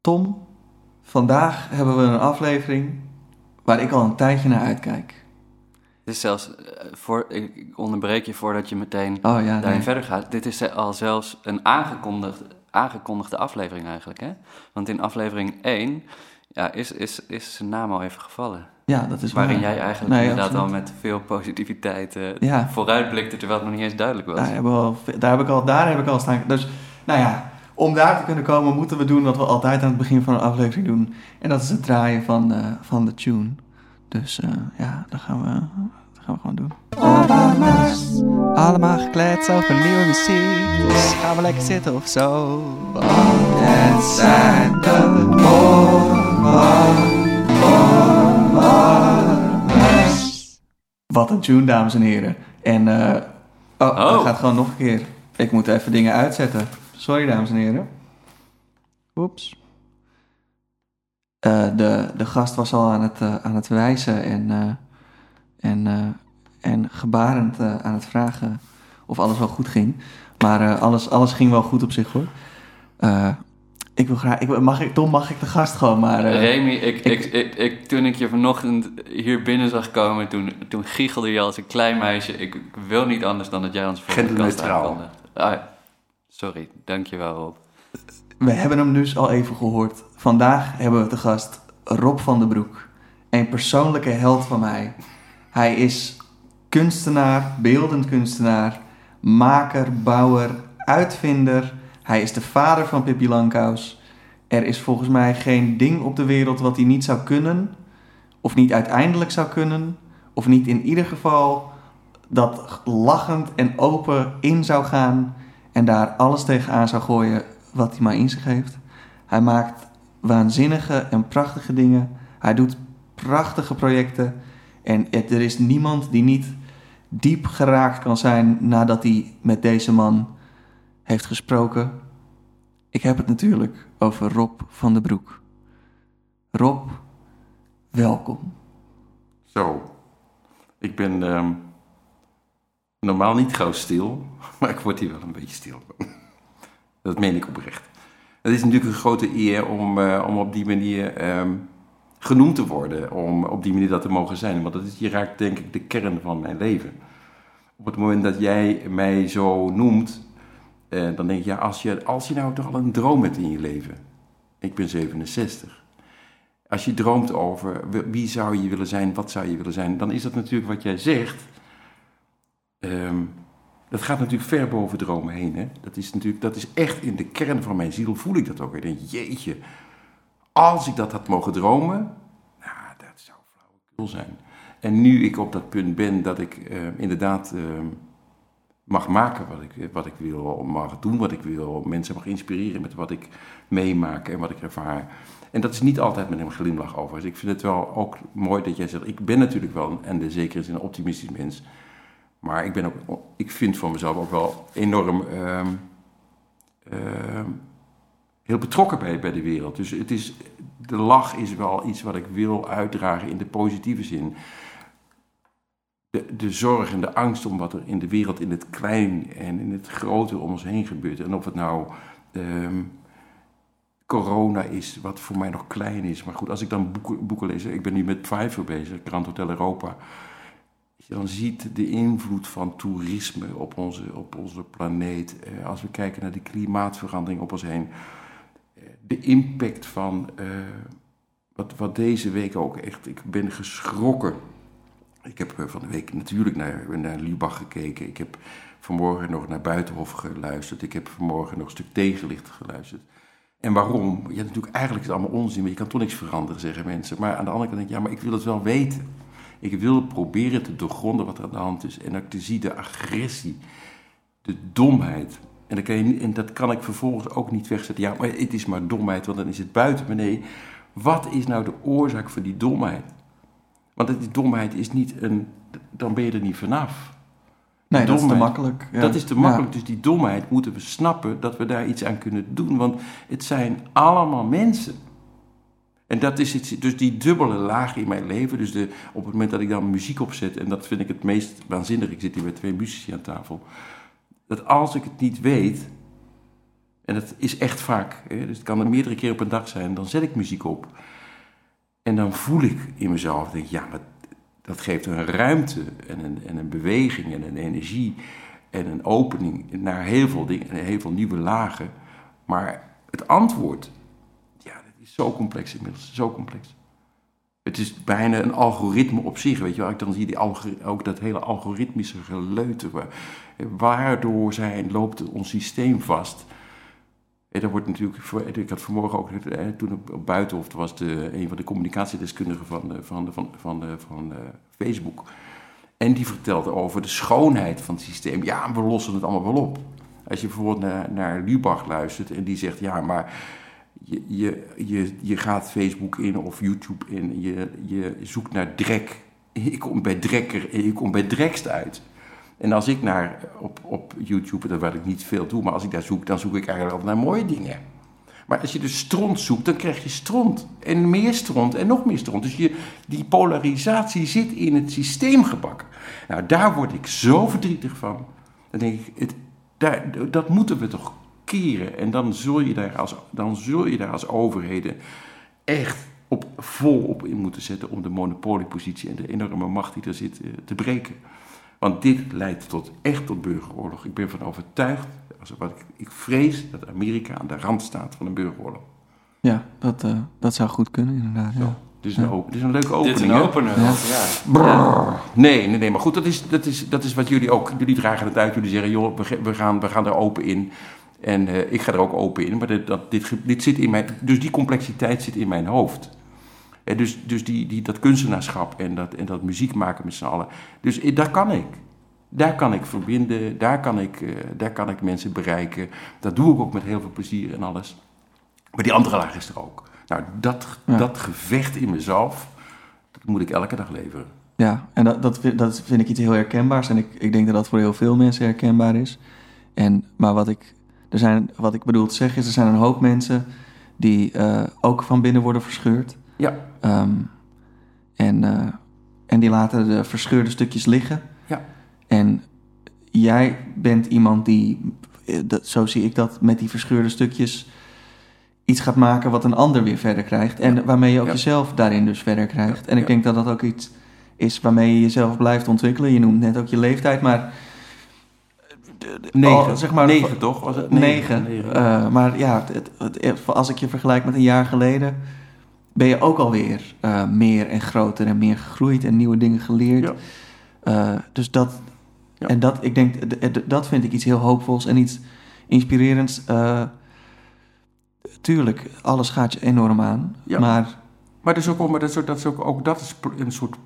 Tom, vandaag hebben we een aflevering waar ik al een tijdje naar uitkijk. Het is zelfs, eh, voor, ik onderbreek je voordat je meteen Oh ja, daarin nee. verder gaat. Dit is al zelfs een aangekondigd, aangekondigde aflevering eigenlijk, hè? Want in aflevering 1 ja, is, is, is zijn naam al even gevallen. ja dat is Waarin waar. jij eigenlijk Nee, inderdaad al met veel positiviteit eh, Ja. vooruitblikte, terwijl het nog niet eens duidelijk was. Daar, we al, daar, heb ik al, daar heb ik al staan. Dus, nou ja, om daar te kunnen komen moeten we doen wat we altijd aan het begin van een aflevering doen. En dat is het draaien van, eh, van de tune. Dus eh, ja, dat gaan, we, dat gaan we gewoon doen. Allemaal gekletst over nieuwe muziek. Dus gaan we lekker zitten of zo. Want het zijn de. Wat een tune, dames en heren. En, eh oh, dat Oh. gaat gewoon nog een keer. Ik moet even dingen uitzetten. Sorry, dames en heren. Oeps. Eh, de, de gast was al aan het, eh, aan het wijzen en, eh, en, eh, en gebarend aan het vragen of alles wel goed ging. Maar eh, alles, alles ging wel goed op zich hoor. Eh, ik wil graag, ik, mag ik, Tom, mag ik de gast gewoon maar... eh, Remy, ik, ik- ik, ik, toen ik je vanochtend hier binnen zag komen, toen, toen giechelde je als een klein meisje. Ik, ik wil niet anders dan dat jij ons voor de kast. Ah, ja. Sorry, dankjewel Rob. We hebben hem dus al even gehoord. Vandaag hebben we te gast Rob van den Broek. Een persoonlijke held van mij. Hij is kunstenaar, beeldend kunstenaar, maker, bouwer, uitvinder. Hij is de vader van Pippi Langkous. Er is volgens mij geen ding op de wereld wat hij niet zou kunnen, of niet uiteindelijk zou kunnen, of niet in ieder geval dat lachend en open in zou gaan en daar alles tegenaan zou gooien wat hij maar in zich heeft. Hij maakt waanzinnige en prachtige dingen. Hij doet prachtige projecten. En er is niemand die niet diep geraakt kan zijn nadat hij met deze man heeft gesproken. Ik heb het natuurlijk over Rob van den Broek. Rob, welkom. Zo. Ik ben ehm, normaal niet gauw stil, maar ik word hier wel een beetje stil. Dat meen ik oprecht. Het is natuurlijk een grote eer om, eh, om op die manier ehm, genoemd te worden. Om op die manier dat te mogen zijn. Want dat is, je raakt denk ik de kern van mijn leven. Op het moment dat jij mij zo noemt, eh, dan denk ik, ja, als je, als je nou toch al een droom hebt in je leven. Ik ben 67. Als je droomt over wie- wie zou je willen zijn, wat zou je willen zijn, dan is dat natuurlijk wat jij zegt. Ehm, dat gaat natuurlijk ver boven dromen heen. Hè? Dat, is natuurlijk, dat is echt in de kern van mijn ziel, voel ik dat ook. Ik jeetje, als ik dat had mogen dromen, nou, dat zou flauwekul zijn. En nu ik op dat punt ben dat ik eh, inderdaad ehm, mag maken wat ik, wat ik wil, mag doen wat ik wil, mensen mag inspireren met wat ik meemaak en wat ik ervaar. En dat is niet altijd met een glimlach over. Dus ik vind het wel ook mooi dat jij zegt, ik ben natuurlijk wel, en de zekere zin, een optimistisch mens. Maar ik, ben ook, ik vind van mezelf ook wel enorm ehm, ehm, heel betrokken bij, bij de wereld. Dus het is, de lach is wel iets wat ik wil uitdragen in de positieve zin. De, de zorg en de angst om wat er in de wereld in het klein en in het grote om ons heen gebeurt. En of het nou ehm, corona is, wat voor mij nog klein is. Maar goed, als ik dan boeken, boeken lees, ik ben nu met Pfeiffer bezig, Grand Hotel Europa. Je dan ziet de invloed van toerisme op onze, op onze planeet. eh, Als we kijken naar die klimaatverandering op ons heen. eh, De impact van eh, wat, wat deze week ook echt. Ik ben geschrokken. Ik heb van de week natuurlijk naar, naar Lubach gekeken. Ik heb vanmorgen nog naar Buitenhof geluisterd. Ik heb vanmorgen nog een stuk tegenlicht geluisterd. En waarom? Ja, natuurlijk, eigenlijk het allemaal onzin, maar je kan toch niks veranderen, zeggen mensen. Maar aan de andere kant denk ik, ja, maar ik wil het wel weten. Ik wil proberen te doorgronden wat er aan de hand is. En ook te zien de agressie, de domheid. En dat, kan je, en dat kan ik vervolgens ook niet wegzetten. Ja, maar het is maar domheid, want dan is het buiten. Maar nee, wat is nou de oorzaak van die domheid? Want die domheid is niet een... Dan ben je er niet vanaf. Nee, dat is te makkelijk. ja. Dat is te Ja. makkelijk. Dus die domheid moeten we snappen dat we daar iets aan kunnen doen. Want het zijn allemaal mensen. En dat is het, dus die dubbele laag in mijn leven. Dus de, op het moment dat ik dan muziek opzet, en dat vind ik het meest waanzinnig. Ik zit hier met twee muzici aan tafel. Dat als ik het niet weet, En dat is echt vaak. Hè? Dus het kan er meerdere keer op een dag zijn. Dan zet ik muziek op. En dan voel ik in mezelf, denk ja, dat, dat geeft een ruimte en een, en een beweging en een energie en een opening naar heel veel dingen en heel veel nieuwe lagen. Maar het antwoord, zo complex inmiddels, zo complex. Het is bijna een algoritme op zich, weet je wel. Ik dan zie die ook dat hele algoritmische geleuter. Waardoor zijn, loopt ons systeem vast. En dat wordt natuurlijk, ik had vanmorgen ook, toen ik op Buitenhof was, de, een van de communicatiedeskundigen van, de, van, van, van, de, van Facebook. En die vertelde over de schoonheid van het systeem. Ja, we lossen het allemaal wel op. Als je bijvoorbeeld naar, naar Lubach luistert en die zegt, ja, maar je, je, je, je gaat Facebook in of YouTube in, je, je zoekt naar drek. Ik kom bij drekker en je komt bij drekst uit. En als ik naar, op, op YouTube, waar ik niet veel doe, maar als ik daar zoek, dan zoek ik eigenlijk altijd naar mooie dingen. Maar als je dus stront zoekt, dan krijg je stront. En meer stront en nog meer stront. Dus je, die polarisatie zit in het systeem gebakken. Nou, daar word ik zo verdrietig van. Dan denk ik, het, dat moeten we toch keren. En dan zul je daar als, dan zul je daar als overheden echt op, vol op in moeten zetten om de monopoliepositie en de enorme macht die er zit eh, te breken. Want dit leidt tot, echt tot burgeroorlog. Ik ben van overtuigd, wat ik, ik vrees dat Amerika aan de rand staat van een burgeroorlog. Ja, dat, uh, dat zou goed kunnen inderdaad. Ja. Dit is, een, open, dit is een leuke opening. Dit is een opener. Ja. ja. Nee, nee, nee, maar goed, dat is, dat, is, dat is wat jullie ook, jullie dragen het uit. Jullie zeggen, joh, we, we, gaan, we gaan er open in. En uh, ik ga er ook open in. Maar dit, dat, dit, dit zit in mijn, dus die complexiteit zit in mijn hoofd. En dus dus die, die, dat kunstenaarschap en dat, en dat muziek maken met z'n allen. Dus daar kan ik. Daar kan ik verbinden, daar kan ik, uh, daar kan ik mensen bereiken. Dat doe ik ook met heel veel plezier en alles. Maar die andere laag is er ook. Nou, dat, dat gevecht in mezelf, dat moet ik elke dag leveren. Ja, en dat, dat, vind, dat vind ik iets heel herkenbaars. En ik, ik denk dat dat voor heel veel mensen herkenbaar is. En, maar wat ik, er zijn, wat ik bedoel te zeggen is, er zijn een hoop mensen die uh, ook van binnen worden verscheurd. Ja. Um, en, uh, en die laten de verscheurde stukjes liggen. Ja. En jij bent iemand die, eh, dat, zo zie ik dat, met die verscheurde stukjes iets gaat maken wat een ander weer verder krijgt. En waarmee je ook jezelf daarin dus verder krijgt. En ik denk dat dat ook iets is waarmee je jezelf blijft ontwikkelen. Je noemt net ook je leeftijd, maar... Negen, zeg maar, negen toch? Was het? Negen. negen. Uh, maar ja, het, het, als ik je vergelijk met een jaar geleden... ben je ook alweer uh, meer en groter en meer gegroeid... en nieuwe dingen geleerd. Uh, dus dat... En dat, ik denk, dat vind ik iets heel hoopvols en iets inspirerends tuurlijk, alles gaat je enorm aan. Maar, maar, dus ook, maar dat, is, dat, is ook, ook dat is een soort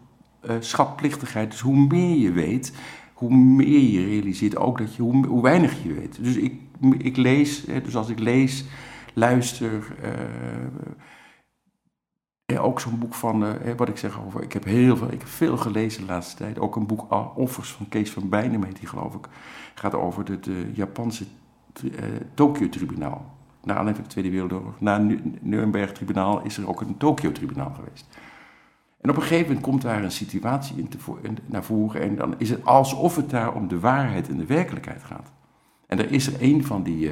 schatplichtigheid. Dus hoe meer je weet, hoe meer je realiseert ook dat je, hoe, weinig je weet. Dus ik, ik lees, dus als ik lees, luister. Uh, ook zo'n boek van, uh, wat ik zeg over, ik heb heel veel, ik heb veel gelezen de laatste tijd. Ook een boek Offers van Kees van Bijnem heet die geloof ik. Gaat over het Japanse Tokyo-tribunaal na aanleiding van de Tweede Wereldoorlog, na Nuremberg-tribunaal, is er ook een Tokio-tribunaal geweest. En op een gegeven moment komt daar een situatie in te naar voren en dan is het alsof het daar om de waarheid en de werkelijkheid gaat. En er is er een van die,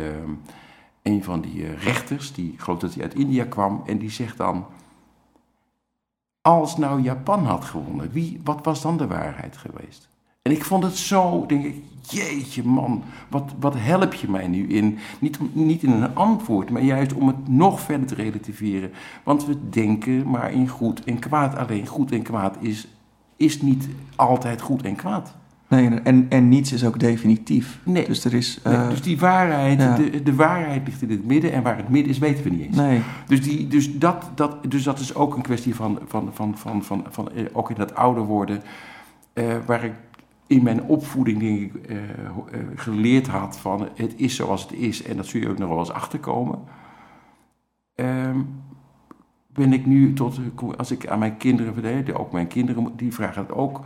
een van die uh, rechters, die, geloof dat hij uit India kwam, en die zegt dan, als nou Japan had gewonnen, wie, wat was dan de waarheid geweest? En ik vond het zo, denk ik, jeetje man, wat, wat help je mij nu in? Niet, niet in een antwoord, maar juist om het nog verder te relativeren. Want we denken maar in goed en kwaad. Alleen goed en kwaad is, is niet altijd goed en kwaad. Nee, en, en niets is ook definitief. Nee. Dus, er is, uh, dus die waarheid, de, de waarheid ligt in het midden. En waar het midden is, weten we niet eens. Nee. Dus, die, dus, dat, dat, dus dat is ook een kwestie van, van, van, van, van, van, eh, ook in dat ouder worden. Uh, waar ik in mijn opvoeding denk ik, uh, geleerd had van het is zoals het is en dat zul je ook nog wel eens achterkomen. Um, ben ik nu tot, als ik aan mijn kinderen vertel, ook mijn kinderen, die vragen het ook.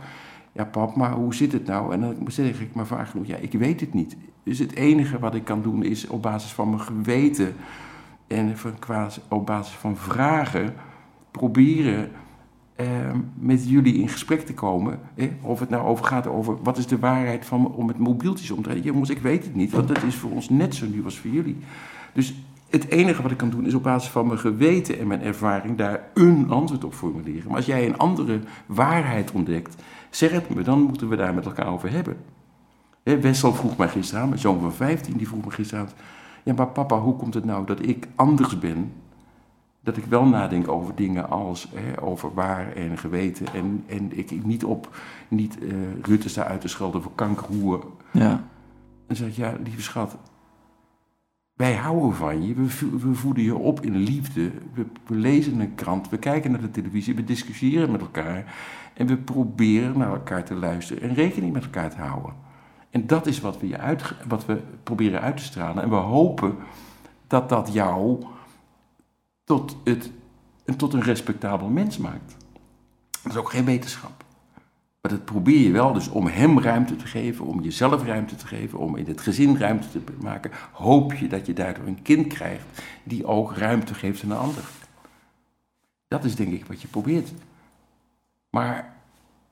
Ja, pap, maar hoe zit het nou? En dan zeg ik maar vaak ja, ik weet het niet. Dus het enige wat ik kan doen is op basis van mijn geweten en op basis van vragen proberen Ehm, met jullie in gesprek te komen. Of het nou over gaat over wat is de waarheid van om met mobieltjes om te. Jongens, ik weet het niet, want dat is voor ons net zo nieuw als voor jullie. Dus het enige wat ik kan doen is op basis van mijn geweten en mijn ervaring daar een antwoord op formuleren. Maar als jij een andere waarheid ontdekt, zeg het me, dan moeten we daar met elkaar over hebben. Hè, Wessel vroeg mij gisteravond, mijn zoon van 15, die vroeg me gisteravond: Ja, maar papa, hoe komt het nou dat ik anders ben? Dat ik wel nadenk over dingen als hè, over waar en geweten. En, en ik niet op niet eh Rutte sta uit te schelden voor kankerhoer. Ja. Dan zeg ik, ja, lieve schat, wij houden van je. We voeden je op in liefde. We, we lezen een krant, we kijken naar de televisie, we discussiëren met elkaar. En we proberen naar elkaar te luisteren en rekening met elkaar te houden. En dat is wat we, je uit, wat we proberen uit te stralen. En we hopen dat dat jou tot, het, tot een respectabel mens maakt. Dat is ook geen wetenschap. Maar dat probeer je wel, dus om hem ruimte te geven, om jezelf ruimte te geven, om in het gezin ruimte te maken, hoop je dat je daardoor een kind krijgt die ook ruimte geeft aan een ander. Dat is denk ik wat je probeert. Maar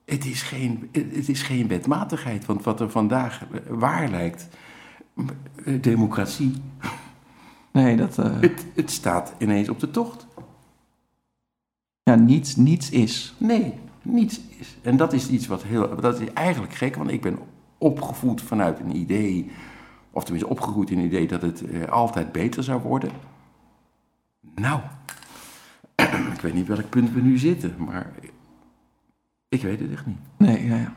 het is geen, het is geen wetmatigheid, want wat er vandaag waar lijkt, eh, democratie, Nee, dat... eh, het, het staat ineens op de tocht. ja, niets, niets is. Nee, niets is. En dat is iets wat heel. Dat is eigenlijk gek, want ik ben opgevoed vanuit een idee. Of tenminste opgegroeid in een idee dat het eh, altijd beter zou worden. Nou, ik weet niet welk punt we nu zitten, maar ik weet het echt niet. Nee, ja, ja.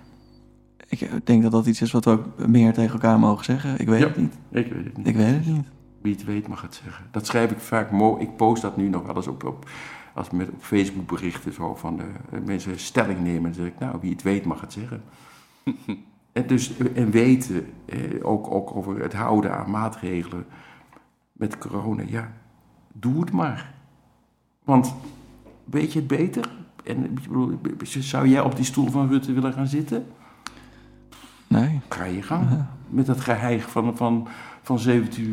Ik eh, denk dat dat iets is wat we ook meer tegen elkaar mogen zeggen. Ik weet Ja. het niet. Ik weet het niet. Ik weet het niet. Wie het weet mag het zeggen. Dat schrijf ik vaak mooi. Ik post dat nu nog wel eens op, op, als met, op Facebook berichten zo van de, eh, mensen stelling nemen. Dan zeg ik, nou, wie het weet mag het zeggen. en, dus, en weten, eh, ook, ook over het houden aan maatregelen met corona. Ja, doe het maar. Want weet je het beter? En bedoel, zou jij op die stoel van Rutte willen gaan zitten? Nee. Ga je gang. Ja. Met dat geheig van, van, van 17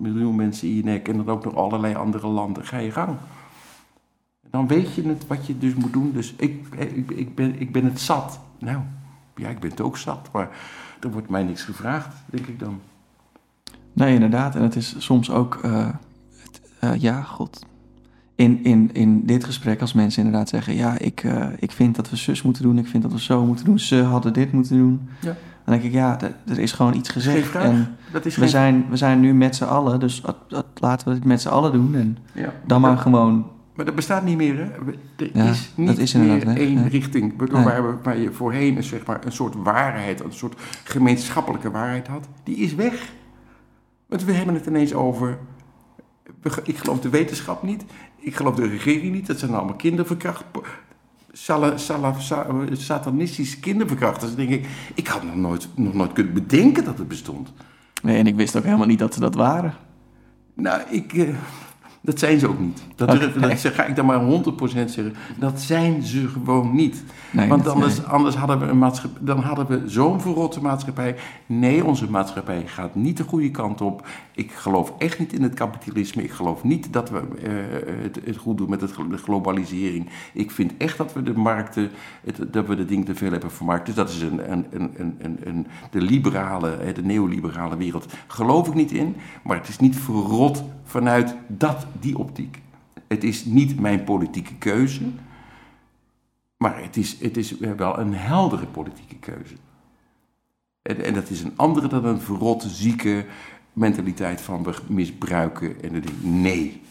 miljoen, mensen in je nek en dan ook nog allerlei andere landen. Ga je gang. Dan weet je het wat je dus moet doen. Dus ik, ik, ik, ben, ik ben het zat. Nou, ja, ik ben het ook zat. Maar er wordt mij niks gevraagd, denk ik dan. Nee, inderdaad. En het is soms ook, eh, het, eh, ja, god. In, in, in dit gesprek, als mensen inderdaad zeggen: Ja, ik, eh, ik vind dat we zus moeten doen, ik vind dat we zo moeten doen, ze hadden dit moeten doen. Ja. Dan denk ik: Ja, er is gewoon iets gezegd. En Dat is we geen... zijn, we zijn nu met z'n allen, dus dat, dat- laten we het met z'n allen doen. En Ja. dan maar gewoon. Maar dat bestaat niet meer, hè? Er Ja, is niet dat is inderdaad meer één richting. Waardoor Nee. waar, we- waar je voorheen een, zeg maar, een soort waarheid, een soort gemeenschappelijke waarheid had, die is weg. Want we hebben het ineens over... Ik geloof de wetenschap niet. Ik geloof de regering niet. Dat zijn allemaal kinderverkracht... Satanistische kinderverkrachters. Denk ik, ik had nog nooit, nog nooit kunnen bedenken dat het bestond. Nee, en ik wist ook helemaal niet dat ze dat waren. Nou, ik, eh, dat zijn ze ook niet. Dat, durf, dat zeg- ga ik dan maar 100% zeggen. Dat zijn ze gewoon niet. Nee, Want anders, nee. anders hadden we een maatschappij, dan hadden we zo'n verrotte maatschappij. Nee, onze maatschappij gaat niet de goede kant op. Ik geloof echt niet in het kapitalisme. Ik geloof niet dat we eh, het, het goed doen met het, de globalisering. Ik vind echt dat we de markten, het, dat we de dingen te veel hebben vermarkt. Dus dat is een, een, een, een, een, de liberale, de neoliberale wereld. Geloof ik niet in, maar het is niet verrot vanuit dat, die optiek. Het is niet mijn politieke keuze. Maar het is, het is wel een heldere politieke keuze. En, en dat is een andere dan een verrotte, zieke mentaliteit van we misbruiken. En denk ik, nee,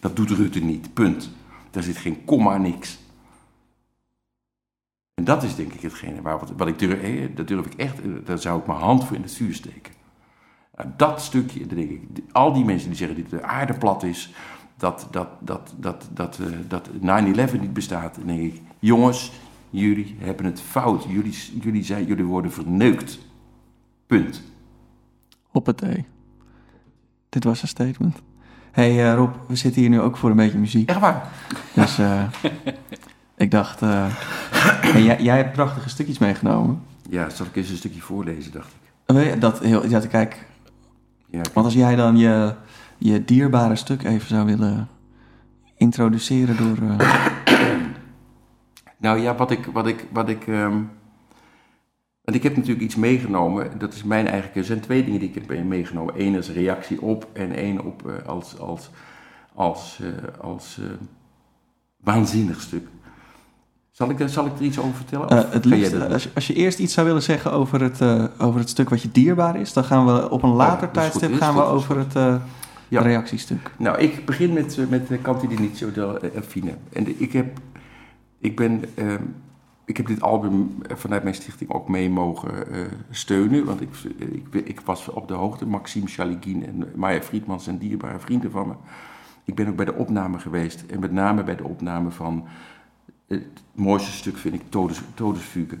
dat doet Rutte niet, punt. Daar zit geen komma, niks. En dat is denk ik hetgene waar, wat, wat ik durf, dat durf ik echt, eh, daar zou ik mijn hand voor in het vuur steken. Nou, dat stukje, denk ik, al die mensen die zeggen dat de aarde plat is, dat, dat, dat, dat, dat, eh, dat 9-11 niet bestaat, denk ik, jongens, jullie hebben het fout. Jullie, jullie, zijn, jullie worden verneukt. Punt. Hoppatee. Dit was een statement. hey, eh, Rob, we zitten hier nu ook voor een beetje muziek. Echt waar. Dus eh, ik dacht... hey, jij, jij hebt prachtige stukjes meegenomen. Ja, zal ik eens een stukje voorlezen, dacht ik. Dat heel... Ja, kijk, Ja, want als jij dan je, je dierbare stuk even zou willen introduceren door... eh, Nou ja, wat ik. Wat ik, wat ik ehm, Want ik heb natuurlijk iets meegenomen, dat is mijn eigen. Er zijn twee dingen die ik heb meegenomen. Eén is reactie op en één op eh, als, als, als, eh, als waanzinnig stuk. Zal ik, er- zal ik er iets over vertellen? Eh, het liefst, als, je- als je eerst iets zou willen zeggen over het, eh, over het stuk wat je dierbaar is, dan gaan we op een later Oh, goed. tijdstip gaan we over het eh, Ja. reactiestuk. Nou, ik begin met, eh, met de Canti d'Inizio del Elfine. En de- ik heb, ik, ben, ehm, ik heb dit album eh, vanuit mijn stichting ook mee mogen eh, steunen. Want ik, ik, ik was op de hoogte. Maxime Chaligin en Maya Friedman zijn dierbare vrienden van me. Ik ben ook bij de opname geweest. En met name bij de opname van het mooiste stuk vind ik Todes, Todesfuge.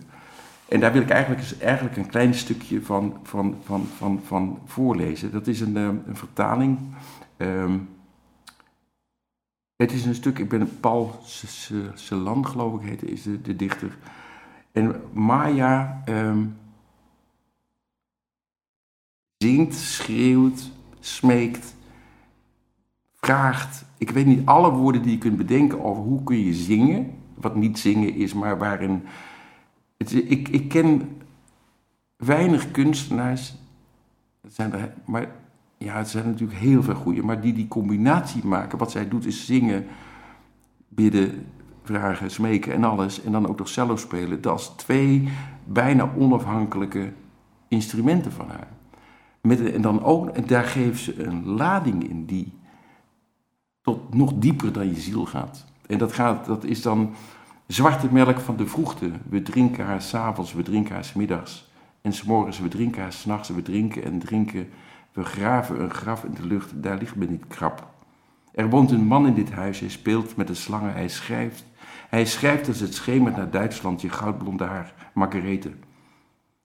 En daar wil ik eigenlijk, eigenlijk een klein stukje van, van, van, van, van voorlezen. Dat is een, eh, een vertaling. Ehm, het is een stuk, ik ben Paul Ce- Ce- Celan, geloof ik, heet, is de, dichter. En Maya ehm, zingt, schreeuwt, smeekt, vraagt. Ik weet niet alle woorden die je kunt bedenken over hoe kun je zingen. Wat niet zingen is, maar waarin. Het, ik, ik ken weinig kunstenaars. Zijn er, maar ja, het zijn natuurlijk heel veel goede, maar die die combinatie maken. Wat zij doet is zingen, bidden, vragen, smeken en alles. En dan ook nog cello spelen. Dat is twee bijna onafhankelijke instrumenten van haar. Met, en dan ook, en daar geeft ze een lading in die tot nog dieper dan je ziel gaat. En dat, gaat, dat is dan zwarte melk van de vroegte. We drinken haar s'avonds, we drinken haar 's middags. En s'morgens, we drinken haar s'nachts, we drinken en drinken. We graven een graf in de lucht, daar ligt men niet krap. Er woont een man in dit huis, hij speelt met de slangen, hij schrijft. Hij schrijft als het schemert naar Duitsland, je goudblonde haar, Margarethe.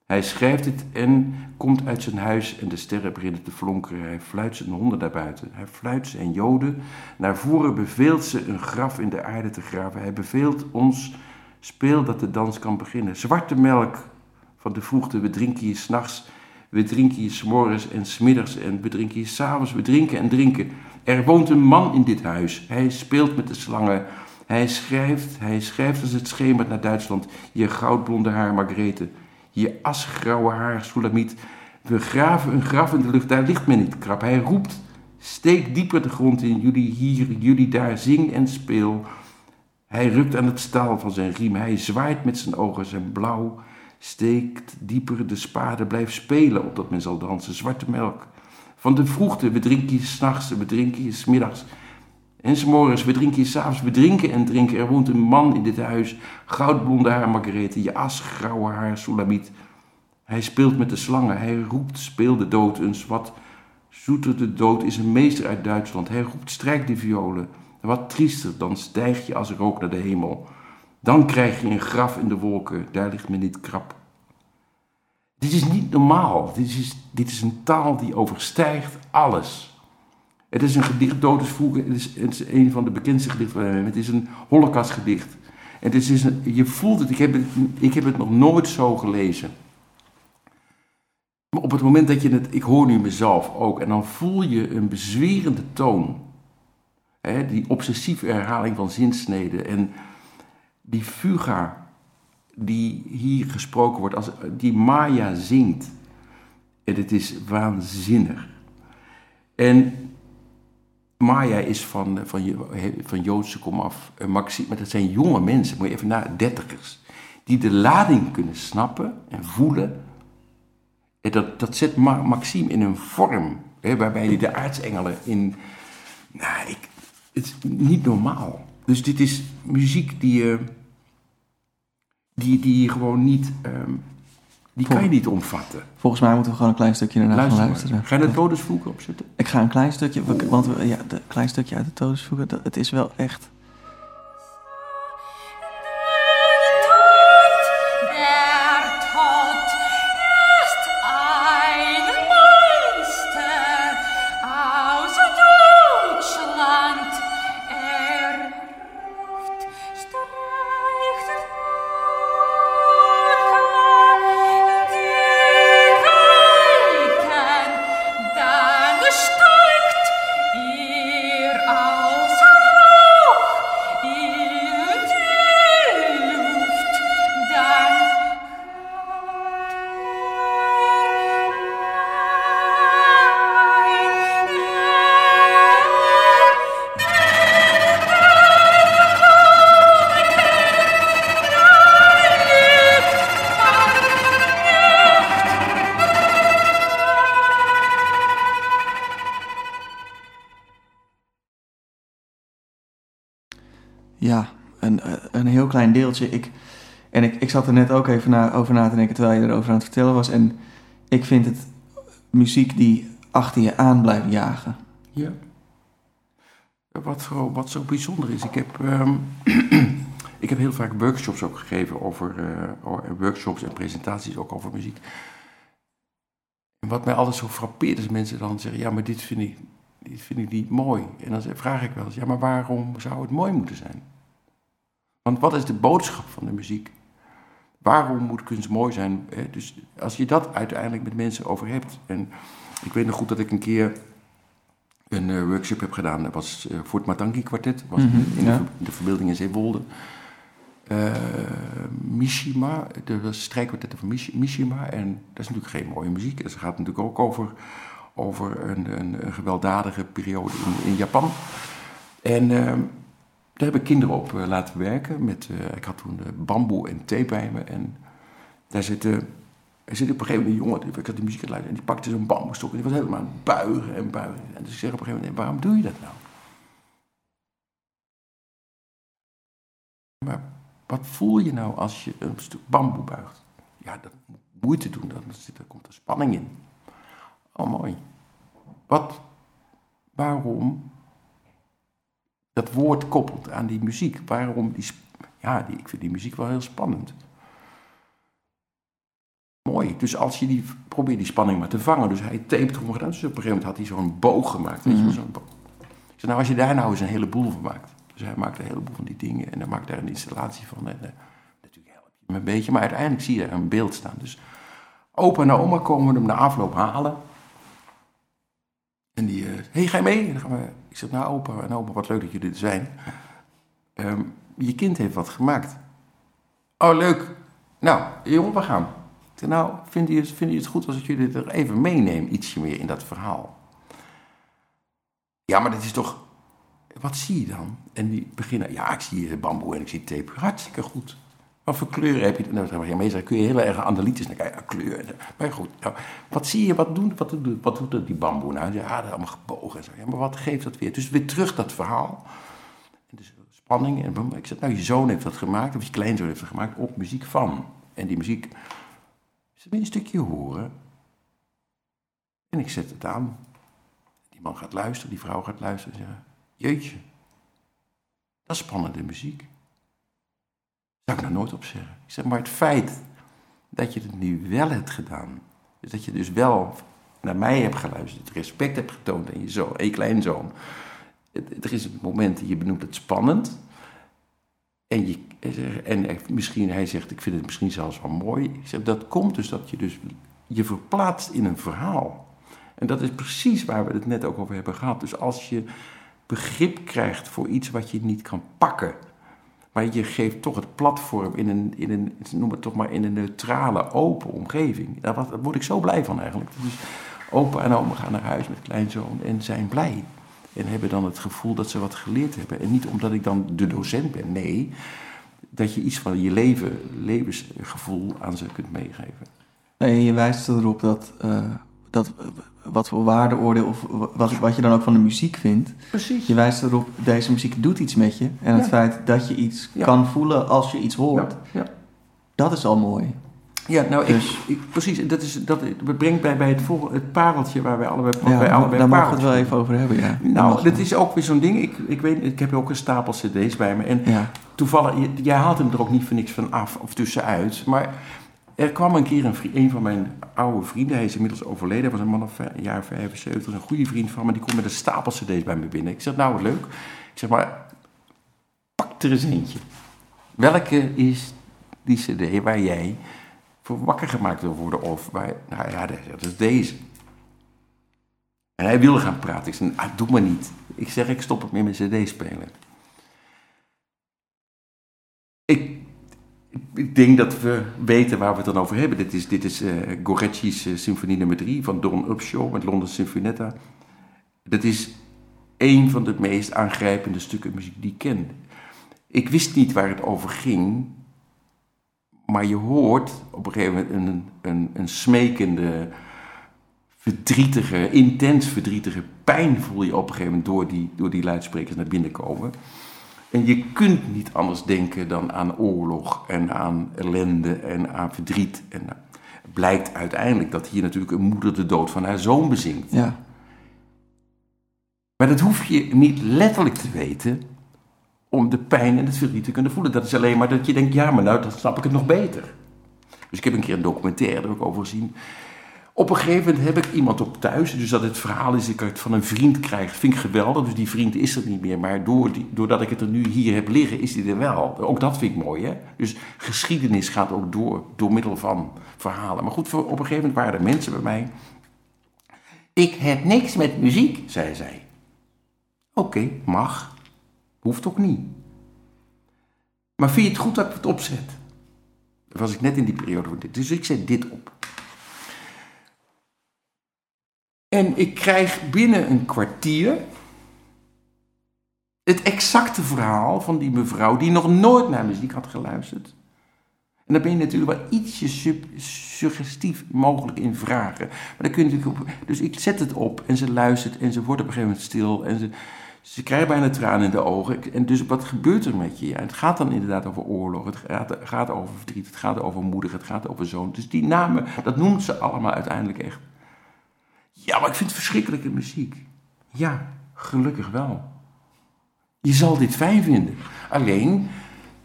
Hij schrijft het en komt uit zijn huis en de sterren beginnen te flonkeren. Hij fluit zijn honden naar buiten. Hij fluit zijn joden. Naar voren beveelt ze een graf in de aarde te graven. Hij beveelt ons, speel dat de dans kan beginnen. Zwarte melk van de vroegte, we drinken hier s'nachts. We drinken hier s'morgens en s'middags en we drinken hier s'avonds. We drinken en drinken. Er woont een man in dit huis. Hij speelt met de slangen. Hij schrijft, hij schrijft als het schemert naar Duitsland. Je goudblonde haar, Margrethe. Je asgrauwe haar, Soulamiet. We graven een graf in de lucht, daar ligt men niet krap. Hij roept, steek dieper de grond in, jullie hier, jullie daar, zing en speel. Hij rukt aan het staal van zijn riem, hij zwaait met zijn ogen, zijn blauw. Steekt dieper de spade, blijf spelen, opdat men zal dansen. Zwarte melk. Van de vroegte, we drinken hier s'nachts, we drinken hier s'middags. En s'morgens, we drinken hier s'avonds, we drinken en drinken. Er woont een man in dit huis, goudblonde haar Margarethe, je asgrauwe haar Soulamiet. Hij speelt met de slangen, hij roept, speel de dood eens. Wat zoeter de dood is een meester uit Duitsland. Hij roept, strijk de violen. Wat triester, dan stijg je als rook naar de hemel. Dan krijg je een graf in de wolken, daar ligt men niet krap. Dit is niet normaal. Dit is, dit is een taal die overstijgt alles. Het is een gedicht, Dood is het is, het een van de bekendste gedichten van hem. Het is een holocaustgedicht. En het is een, je voelt het, ik heb het, ik heb het nog nooit zo gelezen. Maar op het moment dat je het, ik hoor nu mezelf ook, en dan voel je een bezwerende toon. Hè, die obsessieve herhaling van zinsneden en die fuga die hier gesproken wordt, als, die Maya zingt. En het is waanzinnig. En Maya is van, van, van Joodse komaf. En Maxime, maar dat zijn jonge mensen, moet je even na, dertigers. Die de lading kunnen snappen en voelen. En dat, dat zet Ma- Maxime in een vorm, hè, waarbij hij de aartsengelen in... Nou, ik, het is niet normaal. Dus dit is muziek die je... Die, die gewoon niet... ehm, die kan je niet omvatten. Volgens mij moeten we gewoon een klein stukje ernaar gaan Luister luisteren. maar. Ga je de todesvloeken opzetten? Ik ga een klein stukje, want ja, een klein stukje uit de todesvoegen, dat, het is wel echt... Ik, en ik, ik zat er net ook even over na te denken terwijl je erover aan het vertellen was. En ik vind het muziek die achter je aan blijft jagen. Ja. Wat zo, wat zo bijzonder is, ik heb, ehm, ik heb heel vaak workshops ook gegeven over eh, workshops en presentaties ook over muziek. En wat mij altijd zo frappeert is mensen dan zeggen, ja, maar dit vind ik, dit vind ik niet mooi. En dan vraag ik wel eens, ja, maar waarom zou het mooi moeten zijn? Want wat is de boodschap van de muziek? Waarom moet kunst mooi zijn? Hè? Dus als je dat uiteindelijk met mensen over hebt. En ik weet nog goed dat ik een keer een eh, workshop heb gedaan. Dat was eh, voor het Matangi kwartet. was Mhm, in, de, ja. ver- de verbeelding in Zeewolde. Eh, Mishima, de de strijkkwartetten van Mish- Mishima. En dat is natuurlijk geen mooie muziek. Het gaat natuurlijk ook over, over een, een, een gewelddadige periode in, in Japan. En ehm, daar heb ik kinderen op eh, laten werken. Met, eh, ik had toen eh, bamboe en thee bij me. En daar zitten, er zit op een gegeven moment een jongen, ik had die muziek aan en die pakte zo'n bamboestok en die was helemaal aan het buigen en buigen. En dus ik zeg op een gegeven moment, waarom doe je dat nou? Maar wat voel je nou als je een stuk bamboe buigt? Ja, dat moet moeite doen, zit, er komt er spanning in. Oh, mooi. Wat, waarom dat woord koppelt aan die muziek? Waarom die, ja, die, ik vind die muziek wel heel spannend. Mooi. Dus als je die, probeer die spanning maar te vangen. Dus hij taped erom gedaan. Dus op een gegeven moment had hij zo'n boog gemaakt. Weet je, wel, Mhm. zo'n boog. Ik zei, nou als je daar nou eens een heleboel van maakt. Dus hij maakte een heleboel van die dingen. En hij maakt daar een installatie van. En, eh, natuurlijk help je hem een beetje. Maar uiteindelijk zie je daar een beeld staan. Dus opa en oma komen hem na afloop halen. En die, hé, hey, ga je mee? En dan gaan we, ik zeg, nou opa en oma, wat leuk dat jullie er zijn. Ehm, je kind heeft wat gemaakt. Oh, leuk. Nou, jongen, we gaan. Ik zeg, nou, vind je, vind het goed als ik jullie er even meeneem, ietsje meer in dat verhaal? Ja, maar dat is toch... Wat zie je dan? En die beginnen, ja, ik zie bamboe en ik zie tape. Hartstikke goed. Wat voor kleuren heb je? Nou, meestal kun je heel erg analytisch naar kijken. Ja, kleur. Maar goed, nou, wat zie je? Wat, doen, wat, doet, wat doet die bamboe nou? Ja, dat allemaal gebogen. Ja, maar wat geeft dat weer? Dus weer terug dat verhaal. En dus spanning. En ik zeg, nou, je zoon heeft dat gemaakt, of je kleinzoon heeft dat gemaakt, op muziek van. En die muziek, ze een stukje horen. En ik zet het aan. Die man gaat luisteren, die vrouw gaat luisteren en jeetje, dat is spannende muziek. Zou ik nou nooit op zeggen. Ik zeg, maar het feit dat je het nu wel hebt gedaan, dus dat je dus wel naar mij hebt geluisterd, respect hebt getoond aan je zoon, je kleinzoon. Er is een moment, je benoemt het spannend. En, je, en misschien, hij zegt, ik vind het misschien zelfs wel mooi. Ik zeg, dat komt dus dat je dus je verplaatst in een verhaal. En dat is precies waar we het net ook over hebben gehad. Dus als je begrip krijgt voor iets wat je niet kan pakken, maar je geeft toch het platform in een, in een noem het toch maar, in een neutrale, open omgeving. Daar word ik zo blij van eigenlijk. Dus opa en oma gaan naar huis met kleinzoon en zijn blij. En hebben dan het gevoel dat ze wat geleerd hebben. En niet omdat ik dan de docent ben, nee. Dat je iets van je leven, levensgevoel aan ze kunt meegeven. Nee, je wijst erop dat, eh, dat wat voor waardeoordeel of wat, wat je dan ook van de muziek vindt. Precies. Je wijst erop, deze muziek doet iets met je. En het Ja. feit dat je iets Ja. kan voelen als je iets hoort, Ja, ja. dat is al mooi. Ja, nou, ik, Dus- ik, precies. Dat, is, dat brengt mij bij het, volgende, het pareltje waar wij allebei, Ja, wij allebei daar we het wel even over hebben, ja. Nou, mag dat is ook weer zo'n ding. Ik, ik, weet, ik heb ook een stapel cd's bij me. En Ja, toevallig, jij haalt hem er ook niet voor niks van af of tussenuit. Maar er kwam een keer een, van mijn oude vrienden. Hij is inmiddels overleden. Hij was een man vij- een jaar 75. Een goede vriend van me. Die komt met een stapel cd's bij me binnen. Ik zeg, nou, wat leuk. Ik zeg, maar pak er eens eentje. Welke is die cd waar jij voor wakker gemaakt wil worden? Of waar, nou ja, dat is deze. En hij wilde gaan praten. Ik zei, ah, doe maar niet. Ik zeg, ik stop het met mijn cd-speler. Ik, ik denk dat we weten waar we het dan over hebben. Dit is, dit is eh eh, symfonie nummer 3 van Don Upshaw met London Sinfonietta. Dat is een van de meest aangrijpende stukken muziek die ik ken. Ik wist niet waar het over ging, maar je hoort op een gegeven moment een, een, een smekende, verdrietige, intens verdrietige pijn voel je op een gegeven moment door die, door die luidsprekers naar binnen komen. En je kunt niet anders denken dan aan oorlog en aan ellende en aan verdriet. En eh, het blijkt uiteindelijk dat hier natuurlijk een moeder de dood van haar zoon bezingt. Ja. Maar dat hoef je niet letterlijk te weten om de pijn en het verdriet te kunnen voelen. Dat is alleen maar dat je denkt, ja, maar nou, dan snap ik het nog beter. Dus ik heb een keer een documentaire er ook over gezien. Op een gegeven moment heb ik iemand op thuis, dus dat het verhaal is, ik het van een vriend krijg, vind ik geweldig. Dus die vriend is er niet meer, maar door die, doordat ik het er nu hier heb liggen, is die er wel. Ook dat vind ik mooi, hè. Dus geschiedenis gaat ook door, door middel van verhalen. Maar goed, op een gegeven moment waren er mensen bij mij. Ik heb niks met muziek, zei zij. Oké, mag. Hoeft ook niet. Maar vind je het goed dat ik het opzet? Dan was ik net in die periode. Dus ik zet dit op. En ik krijg binnen een kwartier het exacte verhaal van die mevrouw die nog nooit naar muziek had geluisterd. En dan ben je natuurlijk wel ietsje sub- suggestief mogelijk in vragen. Maar dan kun je dus ik zet het op en ze luistert en ze wordt op een gegeven moment stil en ze, ze krijgt bijna tranen in de ogen. En dus wat gebeurt er met je? Het gaat dan inderdaad over oorlog, het gaat, gaat over verdriet, het gaat over moeder, het gaat over zoon. Dus die namen, dat noemt ze allemaal uiteindelijk echt. Ja, maar ik vind het verschrikkelijke muziek. Ja, gelukkig wel. Je zal dit fijn vinden. Alleen,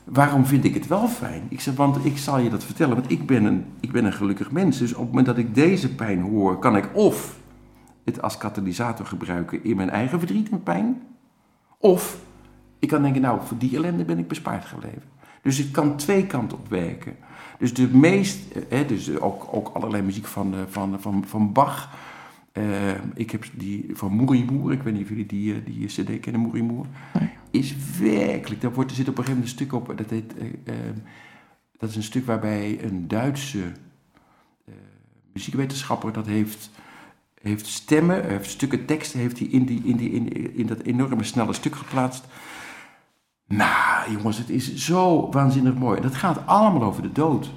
waarom vind ik het wel fijn? Ik zeg, want ik zal je dat vertellen, want ik ben, een, ik ben een gelukkig mens. Dus op het moment dat ik deze pijn hoor, kan ik of het als katalysator gebruiken in mijn eigen verdriet en pijn. Of ik kan denken, nou, voor die ellende ben ik bespaard gebleven. Dus het kan twee kanten op werken. Dus de meest, eh, hè, dus ook, ook allerlei muziek van, eh, van, van, van Bach. Eh, ik heb die van Moerimoer, ik weet niet of jullie die, eh, die cd kennen, Moerimoer. Is werkelijk, daar wordt, er zit op een gegeven moment een stuk op, dat heet, eh, eh, dat is een stuk waarbij een Duitse eh, muziekwetenschapper dat heeft, heeft stemmen, heeft stukken teksten heeft hij in, die, in, die, in, in dat enorme snelle stuk geplaatst. Nou, jongens, het is zo waanzinnig mooi. Dat gaat allemaal over de dood.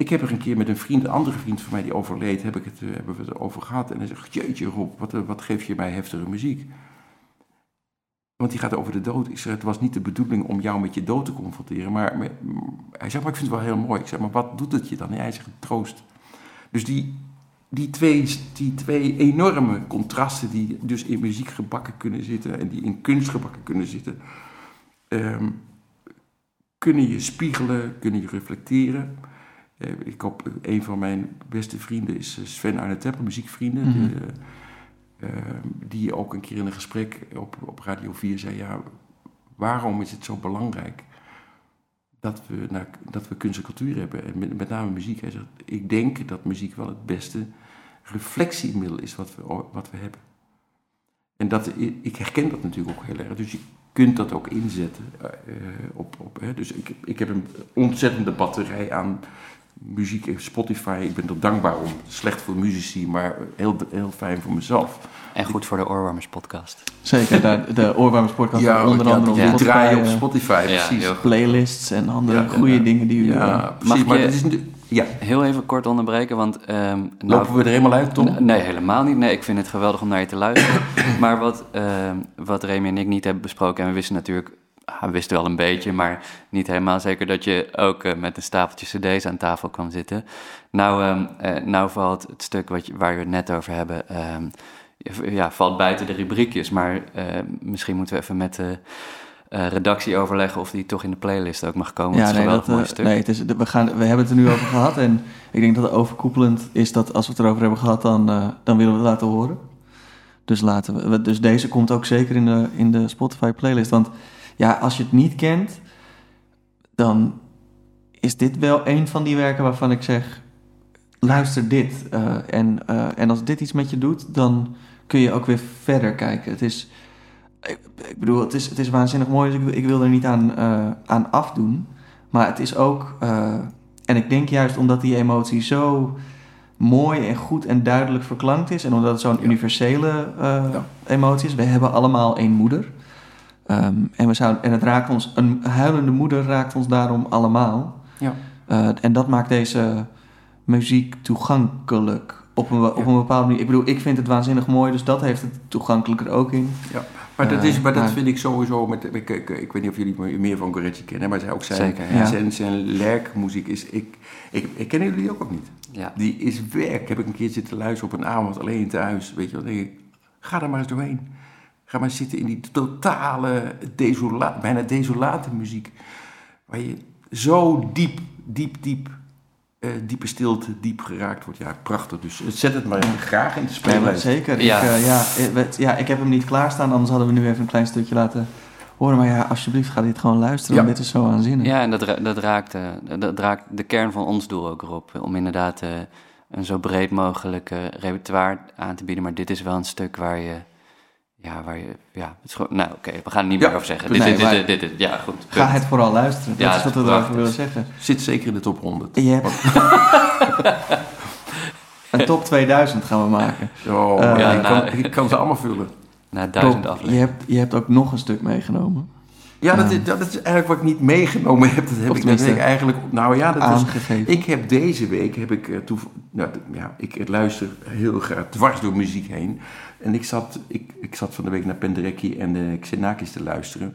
Ik heb er een keer met een vriend, een andere vriend van mij die overleed, heb ik het, eh, hebben we het erover gehad. En hij zegt, jeetje Rob, wat, eh, wat geef je mij heftige muziek? Want die gaat over de dood. Het was niet de bedoeling om jou met je dood te confronteren. Maar, hij zegt, maar ik vind het wel heel mooi. Ik zeg, maar wat doet het je dan? En hij zegt, troost. Dus die, die, twee, die twee enorme contrasten die dus in muziek gebakken kunnen zitten... en die in kunst gebakken kunnen zitten... ehm, kunnen je spiegelen, kunnen je reflecteren... Eh, ik op, een van mijn beste vrienden is eh, Sven Arne Teppel, muziekvrienden. Mhm. die, eh, eh, die ook een keer in een gesprek op, op Radio 4 zei: Ja, waarom is het zo belangrijk dat we, dat we kunst en cultuur hebben? En met, met name muziek. Hij zegt: Ik denk dat muziek wel het beste reflectiemiddel is wat we, wat we hebben. En dat, ik herken dat natuurlijk ook heel erg. Dus je kunt dat ook inzetten. eh, eh, op, op, hè. Dus ik, ik heb een ontzettende batterij aan muziek en Spotify. Ik ben er dankbaar om. Slecht voor muzici, maar heel, heel fijn voor mezelf. En goed voor de Oorwarmers podcast. Zeker, daar, de Oorwarmers podcast onder ja, andere ja. Spotify, draaien op eh, Spotify, Ja, precies. playlists en andere Ja, goede ja. dingen die jullie... Ja, precies. Mag Maar je- dat is, een- ja, Heel even kort onderbreken, want... ehm, nou- lopen we er helemaal uit, Tom? Nee, helemaal niet. Nee, ik vind het geweldig om naar je te luisteren. maar wat, ehm, wat Remy en ik niet hebben besproken, en we wisten natuurlijk, we wisten wel een beetje, maar niet helemaal zeker dat je ook eh, met een stapeltje cd's aan tafel kwam zitten. Nou, ehm, eh, nou valt het stuk wat je, waar we het net over hebben, ehm, ja, valt buiten de rubriekjes, maar eh, misschien moeten we even met de eh, redactie overleggen of die toch in de playlist ook mag komen. Ja, het is nee, een dat, mooi stuk. nee het is, we, gaan, we hebben het er nu over gehad. En ik denk dat het overkoepelend is dat als we het erover hebben gehad, dan, dan willen we het laten horen. Dus, laten we, we- dus deze komt ook zeker in de, in de Spotify playlist. Want ja, als je het niet kent, dan is dit wel een van die werken waarvan ik zeg, luister dit. Eh, en, eh, en als dit iets met je doet, dan kun je ook weer verder kijken. Het is, ik, ik bedoel, het is, het is waanzinnig mooi, dus ik, wil- ik wil er niet aan, eh, aan afdoen. Maar het is ook, en ik denk juist omdat die emotie zo mooi en goed en duidelijk verklankt is, en omdat het zo'n universele Ja. emotie is, we hebben allemaal één moeder. Ehm, en, we zouden, en het raakt ons, een huilende moeder raakt ons daarom allemaal. Ja. Eh, en dat maakt deze muziek toegankelijk op een, op Ja. een bepaalde manier. Ik bedoel, ik vind het waanzinnig mooi, dus dat heeft het toegankelijker ook in. Maar Maar dat, Eh, is, maar dat maar- vind ik sowieso, met, ik, ik, ik weet niet of jullie meer van Goretti kennen, maar zij ook zijn, Zeker, ja. zijn, zijn lerkmuziek is, ik, ik, ik ken jullie ook, ook niet. Ja. Die is werk. Heb ik een keer zitten luisteren op een avond alleen thuis. Weet je wat? denk ik, ga er maar eens doorheen. Ga maar zitten in die totale, desola bijna desolate muziek. Waar je zo diep, diep, diep, eh, diepe stilte, diep geraakt wordt. Ja, prachtig. Dus zet het maar graag in de maar speellijst. zeker. Ja. Ik, eh, ja, eh, ja, ik heb hem niet klaarstaan, anders hadden we nu even een klein stukje laten horen. Maar ja, alsjeblieft, ga dit gewoon luisteren, Ja. want dit is zo aanzinnig. Ja, en dat, dat, raakt, eh, dat raakt de kern van ons doel ook erop. Om inderdaad eh, een zo breed mogelijk eh, repertoire aan te bieden. Maar dit is wel een stuk waar je... Ja, waar je... Ja, het is gewoon... Nou, oké, we gaan er niet Ja. meer over zeggen. Nee, dit, dit, dit, dit, dit- ja, goed. Ga het vooral luisteren. Dat Ja, is wat we het erover willen zeggen. Zit zeker in de top 100. Je hebt... een top 2000 gaan we maken. Oh, Eh, ja, Ja, ik, nou- kan, ik kan ze allemaal vullen. Na duizend afleveringen. je hebt, je hebt ook nog een stuk meegenomen. Ja, dat is, dat is eigenlijk wat ik niet meegenomen heb. Dat heb ik tenminste, net eigenlijk... Nou ja, dat was. Ik heb deze week, heb ik, eh, toev- nou, ja, ik luister heel graag dwars door muziek heen. En ik zat, ik, ik zat van de week naar Penderecki en de Xenakis te luisteren.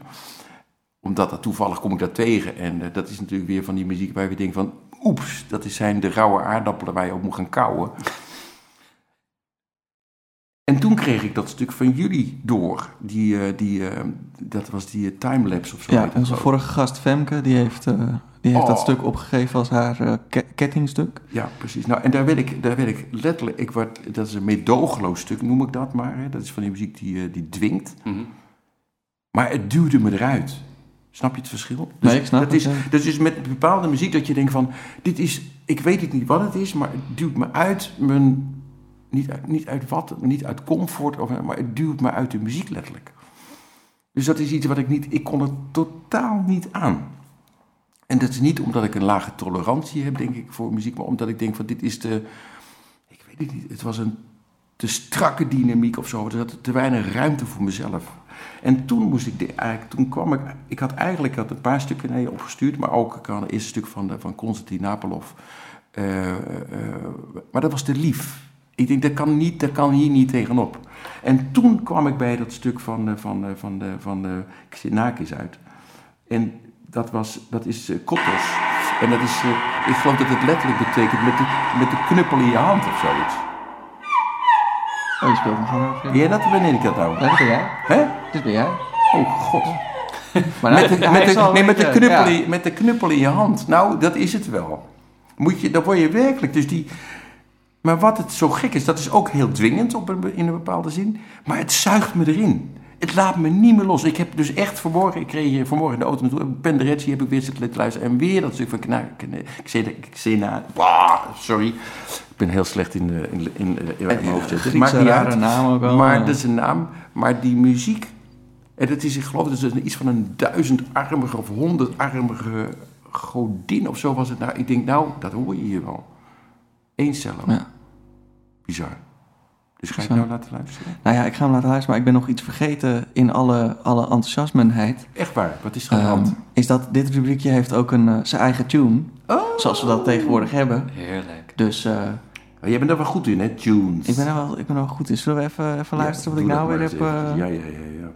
Omdat dat toevallig kom ik daar tegen. En eh, dat is natuurlijk weer van die muziek waar je denkt van... Oeps, dat zijn de rauwe aardappelen waar je op moet gaan kauwen. En toen kreeg ik dat stuk van jullie door. Die, eh, die, eh, dat was die eh, timelapse of zo. Ja, onze vorige gast Femke, die heeft, eh, die heeft dat Oh. stuk opgegeven als haar eh, ke- kettingstuk. Ja, precies. Nou, en daar werd ik, daar werd ik letterlijk, ik word, dat is een meedogenloos stuk, noem ik dat maar. Hè. Dat is van die muziek die, eh, die dwingt. Mhm. Maar het duwde me eruit. Snap je het verschil? Dus Nee, ik snap dat het, is, ja. Dat is met bepaalde muziek dat je denkt van, dit is, ik weet het niet wat het is, maar het duwt me uit mijn, niet uit, niet uit wat, niet uit comfort, of, maar het duwt me uit de muziek letterlijk. Dus dat is iets wat ik niet, ik kon het totaal niet aan. En dat is niet omdat ik een lage tolerantie heb, denk ik, voor muziek, maar omdat ik denk van dit is de, ik weet het niet, het was een te strakke dynamiek of zo, er zat te weinig ruimte voor mezelf. En toen moest ik, de, eigenlijk, toen kwam ik, ik had eigenlijk had een paar stukken naar je opgestuurd, maar ook ik een eerste stuk van, de, van Napolov. Eh, eh, maar dat was te lief. Ik denk, dat kan, niet, dat kan hier niet tegenop. En toen kwam ik bij dat stuk van, eh, van, eh, van, de, van de Xenakis uit. En dat, was, dat is eh, Kotos. En dat is, ik geloof dat het letterlijk betekent met de, met de knuppel in je hand of zoiets. Oh, je speelt hem gewoon. Ben jij dat of ben ik dat nou? Ja, dat ben jij. Hè? Dit ben jij. Oh god. Maar Met de, met, de, nee, met, de knuppel ja. in, met de knuppel in je hand. Nou, dat is het wel. Moet je, dan word je werkelijk. Dus die, maar wat het zo gek is, dat is ook heel dwingend op een, in een bepaalde zin. Maar het zuigt me erin. Het laat me niet meer los. Ik heb dus echt vanmorgen, ik kreeg hier vanmorgen in de auto naartoe. Penderecci heb ik weer zitten luisteren. En weer dat stuk van Kna- Kna- Xena. Xena Wah, sorry. Ik ben heel slecht in, eh, in, in, eh, in mijn hoofd zitten. Griekse niet uit. naam ook wel. Maar eh. dat is een naam. Maar die muziek. En dat is, ik geloof dat het iets van een duizendarmige of honderdarmige godin of zo was het. Nou, ik denk, nou, dat hoor je hier wel. Eén cello. Ja. Bizar. Dus ga je het Bizar. nou laten luisteren? Nou ja, ik ga hem laten luisteren, maar ik ben nog iets vergeten in alle, alle enthousiasmenheid. Echt waar, wat is er aan de Ehm, hand? is dat dit rubriekje heeft ook een, eh, zijn eigen tune, Oh. zoals we dat tegenwoordig hebben. Heerlijk. Dus eh, Oh, jij bent er wel goed in, hè? Tunes. ik ben er wel, ik ben er wel goed in. Zullen we even, even luisteren wat ik nou weer heb? eh. Ja, ja, ja, ja.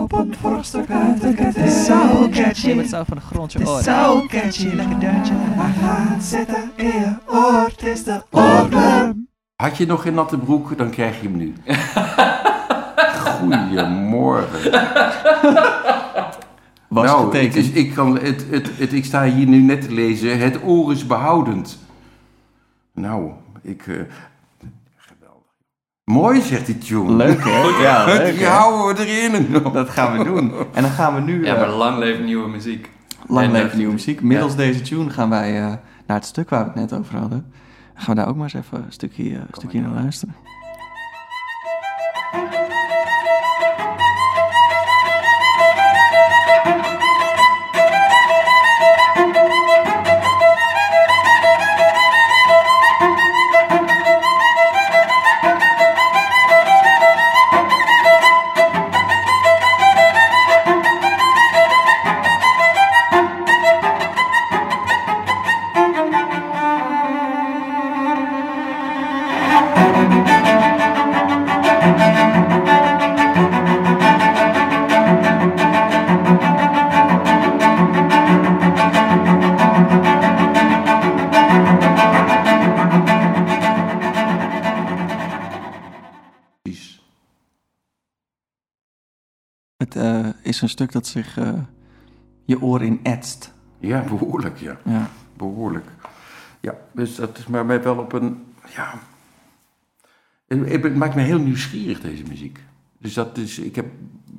Op een vorstuk uit de ket is zo catchy. Het zo van de grond je Het is oren. zo catchy, lekker deuntje. Hij gaat zitten in je oor, het is de oorworm. Had je nog geen natte broek, dan krijg je hem nu. Goedemorgen. was nou, getekend. Het is, ik, kan, het, het, het, ik sta hier nu net te lezen. Het oor is behoudend. Nou, ik... eh, geweldig. Mooi, zegt die tune. Leuk hè? Ja, leuk Die hè? houden we erin. Dat gaan we doen. En dan gaan we nu, Ja, eh, maar lang leven nieuwe muziek. lang en, leven eh, nieuwe muziek. Middels deze tune gaan wij eh, naar het stuk waar we het net over hadden. Dan gaan we daar ook maar eens even een stukje, eh, een stukje naar luisteren. Is een stuk dat zich eh, je oor in etst. Ja, behoorlijk, ja. Ja. Behoorlijk. Ja, dus dat is maar mij wel op een. Ja. Het, maakt me heel nieuwsgierig, deze muziek. Dus dat is. Ik heb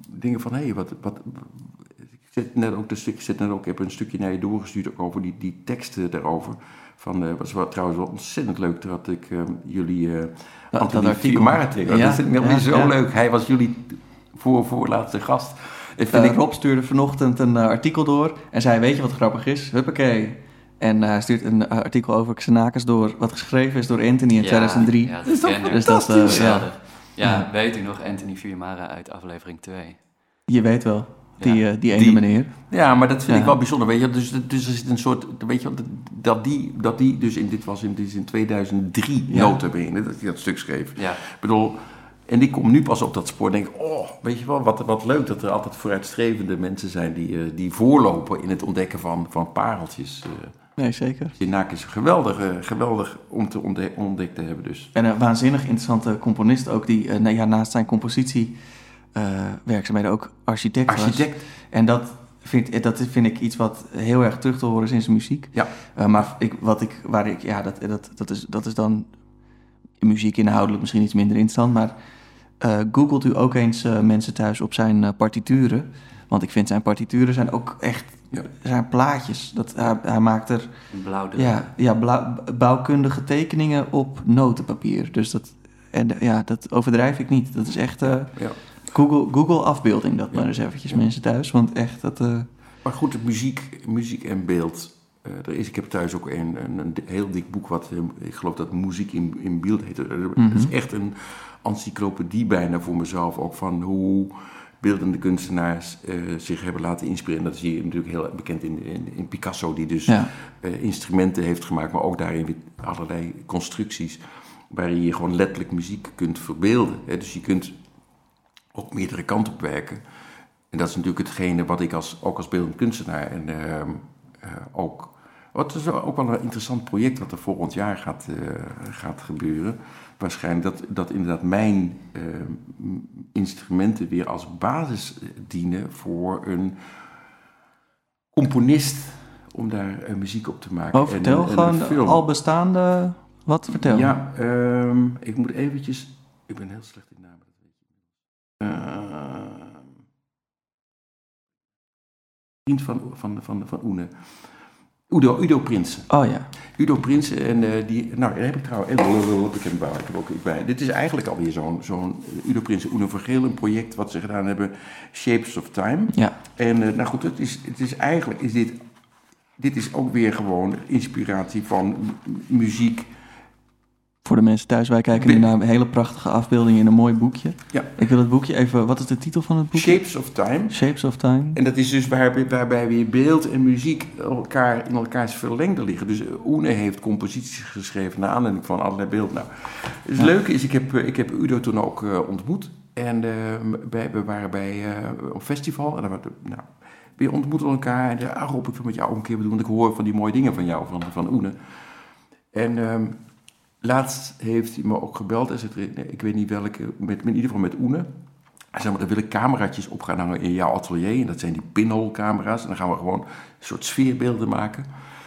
dingen van, hé, hey, wat. wat ik zit net ook, dus ik zit net ook, ik heb een stukje naar je doorgestuurd ook over die, die teksten daarover. Van, eh was wel, trouwens wel ontzettend leuk dat ik eh, jullie. eh dat Anthony artikel. Fiumara tegen. Ja, dat vind ik ja, zo ja. leuk. Hij was jullie voor, voorlaatste gast. Ik vind Eh, ik, Rob stuurde vanochtend een eh, artikel door en zei: Weet je wat grappig is? Huppakee. En eh, hij stuurt een artikel over Xenakis door, wat geschreven is door Anthony in 2003. Ja, dat is toch dus dat, ja, Ja, Ja. weet u nog Anthony Fiumara uit aflevering 2? je weet wel, die, Ja. die ene Die- meneer. Ja, maar dat vind Ja. ik wel bijzonder. Weet je? Dus, dus er zit een soort. Weet je, dat die, dat die dus in, dit was in, dit is in 2003 Ja. nota bene, dat hij dat stuk schreef. Ja, Ik bedoel, en ik kom nu pas op dat spoor en denk, oh, weet je wel, wat, wat leuk dat er altijd vooruitstrevende mensen zijn die, eh, die voorlopen in het ontdekken van, van pareltjes. eh Nee, zeker. Sinak is geweldig, eh, geweldig om te ontde- ontdekt te hebben dus. En een waanzinnig interessante componist ook, die ja, naast zijn compositie eh, werkzaamheden ook architect, was. Architect, En dat vind, dat vind ik iets wat heel erg terug te horen is in zijn muziek. Ja. Maar ik, wat ik, waar ik, ja, dat, dat, dat, is, dat is dan muziek inhoudelijk misschien iets minder interessant. Maar eh, googelt u ook eens eh, mensen thuis op zijn eh, partituren. Want ik vind zijn partituren zijn ook echt Ja. zijn plaatjes. Dat, hij, hij maakt er blauwdruk. ja, ja, blauw- bouwkundige tekeningen op notenpapier. Dus dat, en, ja, dat overdrijf ik niet. Dat is echt eh, ja. Google, Google afbeelding, dat Ja. maar eens eventjes Ja. mensen thuis. Want echt, dat... eh, Maar goed, de muziek, muziek en beeld. Eh, er is, ik heb thuis ook een, een, een heel dik boek, wat eh, ik geloof dat Muziek in, in Beeld heet. Het Mhm. is echt een encyclopedie bijna voor mezelf, ook van hoe beeldende kunstenaars eh, zich hebben laten inspireren. Dat zie je natuurlijk heel bekend in, in, in Picasso, die dus ja. instrumenten heeft gemaakt, maar ook daarin allerlei constructies waarin je gewoon letterlijk muziek kunt verbeelden. Hè. Dus je kunt op meerdere kanten op werken. En dat is natuurlijk hetgene wat ik als, ook als beeldend kunstenaar en ehm, eh, ook... Wat is ook wel een interessant project wat er volgend jaar gaat, eh, gaat gebeuren. Waarschijnlijk dat, dat inderdaad mijn eh, instrumenten weer als basis eh, dienen voor een componist om daar eh, muziek op te maken. Oh, vertel en gewoon al bestaande... Wat? Vertel. Ja, ehm, ik moet eventjes... Ik ben heel slecht in namen, dat weet je. Ehm, vriend van, van, van, van Oene. Udo, Udo Prinsen. Oh ja. Udo Prinsen en eh, die... Nou, daar heb ik trouwens... Ik heb, hem ook ik bij. Dit is eigenlijk alweer zo'n zo'n eh, Udo Prinsen, Uno Vergeel, een project wat ze gedaan hebben, Shapes of Time. Ja. En eh, nou goed, het is, het is eigenlijk is dit, dit is ook weer gewoon inspiratie van muziek. Voor de mensen thuis, wij kijken nu naar een hele prachtige afbeelding in een mooi boekje. Ja. Ik wil het boekje even... Wat is de titel van het boekje? Shapes of Time. Shapes of Time. En dat is dus waar, waarbij weer beeld en muziek elkaar, in elkaars verlengde liggen. Dus Oene heeft composities geschreven naar aanleiding van allerlei beelden. Nou, het Ja. leuke is, ik heb, eh, ik heb Udo toen ook eh, ontmoet. En eh, we waren bij eh, op festival. En dan we, nou, we ontmoeten elkaar. En zei, ah Rob, ik wil met jou ook een keer doen. Want ik hoor van die mooie dingen van jou, van, van Oene. En ehm, laatst heeft hij me ook gebeld. En nee, ik weet niet welke, met, in ieder geval met Oene. Hij zei, maar dan wil ik cameraatjes op gaan hangen in jouw atelier. En dat zijn die pinhole camera's. En dan gaan we gewoon een soort sfeerbeelden maken.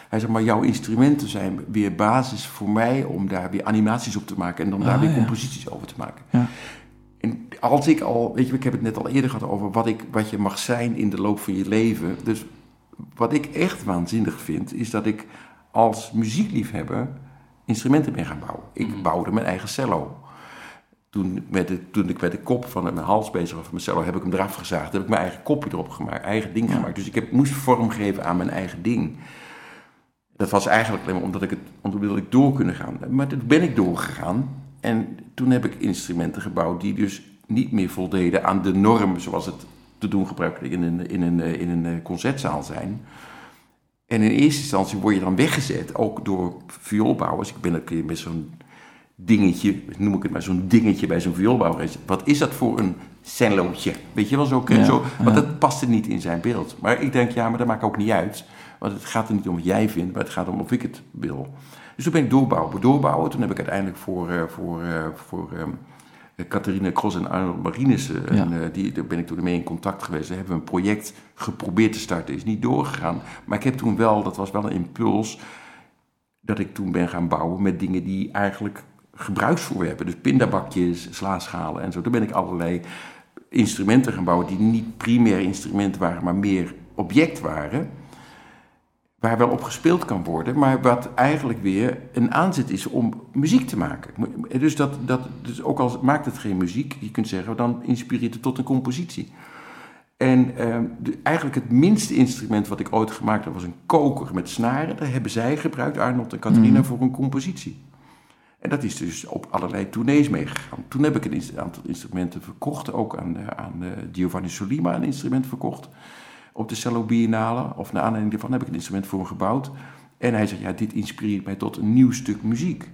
Hij zei, maar jouw instrumenten zijn weer basis voor mij om daar weer animaties op te maken. En dan daar Ah, weer ja. composities over te maken. Ja. En als ik al, weet je, ik heb het net al eerder gehad over wat, ik, wat je mag zijn in de loop van je leven. Dus wat ik echt waanzinnig vind, is dat ik als muziekliefhebber instrumenten ben gaan bouwen. Ik bouwde mijn eigen cello. Toen, met de, toen ik met de kop van mijn hals bezig was van mijn cello, heb ik hem eraf gezaagd. Heb ik mijn eigen kopje erop gemaakt, eigen ding Ja. gemaakt. Dus ik heb, moest vorm geven aan mijn eigen ding. Dat was eigenlijk alleen maar omdat ik het, omdat ik door kunnen gaan. Maar toen ben ik doorgegaan. En toen heb ik instrumenten gebouwd die dus niet meer voldeden aan de norm zoals het te doen gebruikelijk in een, in een, in een eh, concertzaal zijn. En in eerste instantie word je dan weggezet, ook door vioolbouwers. Ik ben een keer met zo'n dingetje, noem ik het maar, zo'n dingetje bij zo'n vioolbouwer. Wat is dat voor een cellootje? Weet je wel, zo, Ja, zo want ja. dat paste niet in zijn beeld. Maar ik denk, ja, maar dat maakt ook niet uit. Want het gaat er niet om wat jij vindt, maar het gaat om of ik het wil. Dus toen ben ik doorbouwen, doorbouwen. Toen heb ik uiteindelijk voor, eh, voor, eh, voor ehm, eh, Catharina Cross en Arnold Marinissen, Ja. en, eh, die, daar ben ik toen mee in contact geweest. Daar hebben een project geprobeerd te starten, is niet doorgegaan. Maar ik heb toen wel, dat was wel een impuls, dat ik toen ben gaan bouwen met dingen die eigenlijk gebruiksvoorwerpen. Dus pindabakjes, slaaschalen en zo. Daar ben ik allerlei instrumenten gaan bouwen die niet primair instrumenten waren, maar meer object waren. Waar wel op gespeeld kan worden, maar wat eigenlijk weer een aanzet is om muziek te maken. Dus, dat, dat, dus ook al maakt het geen muziek, je kunt zeggen, dan inspireert het tot een compositie. En eh, de- eigenlijk het minste instrument wat ik ooit gemaakt heb was een koker met snaren. Daar hebben zij gebruikt, Arnold en Catharina, Mhm. voor een compositie. En dat is dus op allerlei tournees meegegaan. Toen heb ik een aantal instrumenten verkocht, ook aan, eh, aan eh, Giovanni Solima een instrument verkocht. Op de Cello Biennale, of naar aanleiding daarvan heb ik een instrument voor hem gebouwd. En hij zegt, ja, dit inspireert mij tot een nieuw stuk muziek.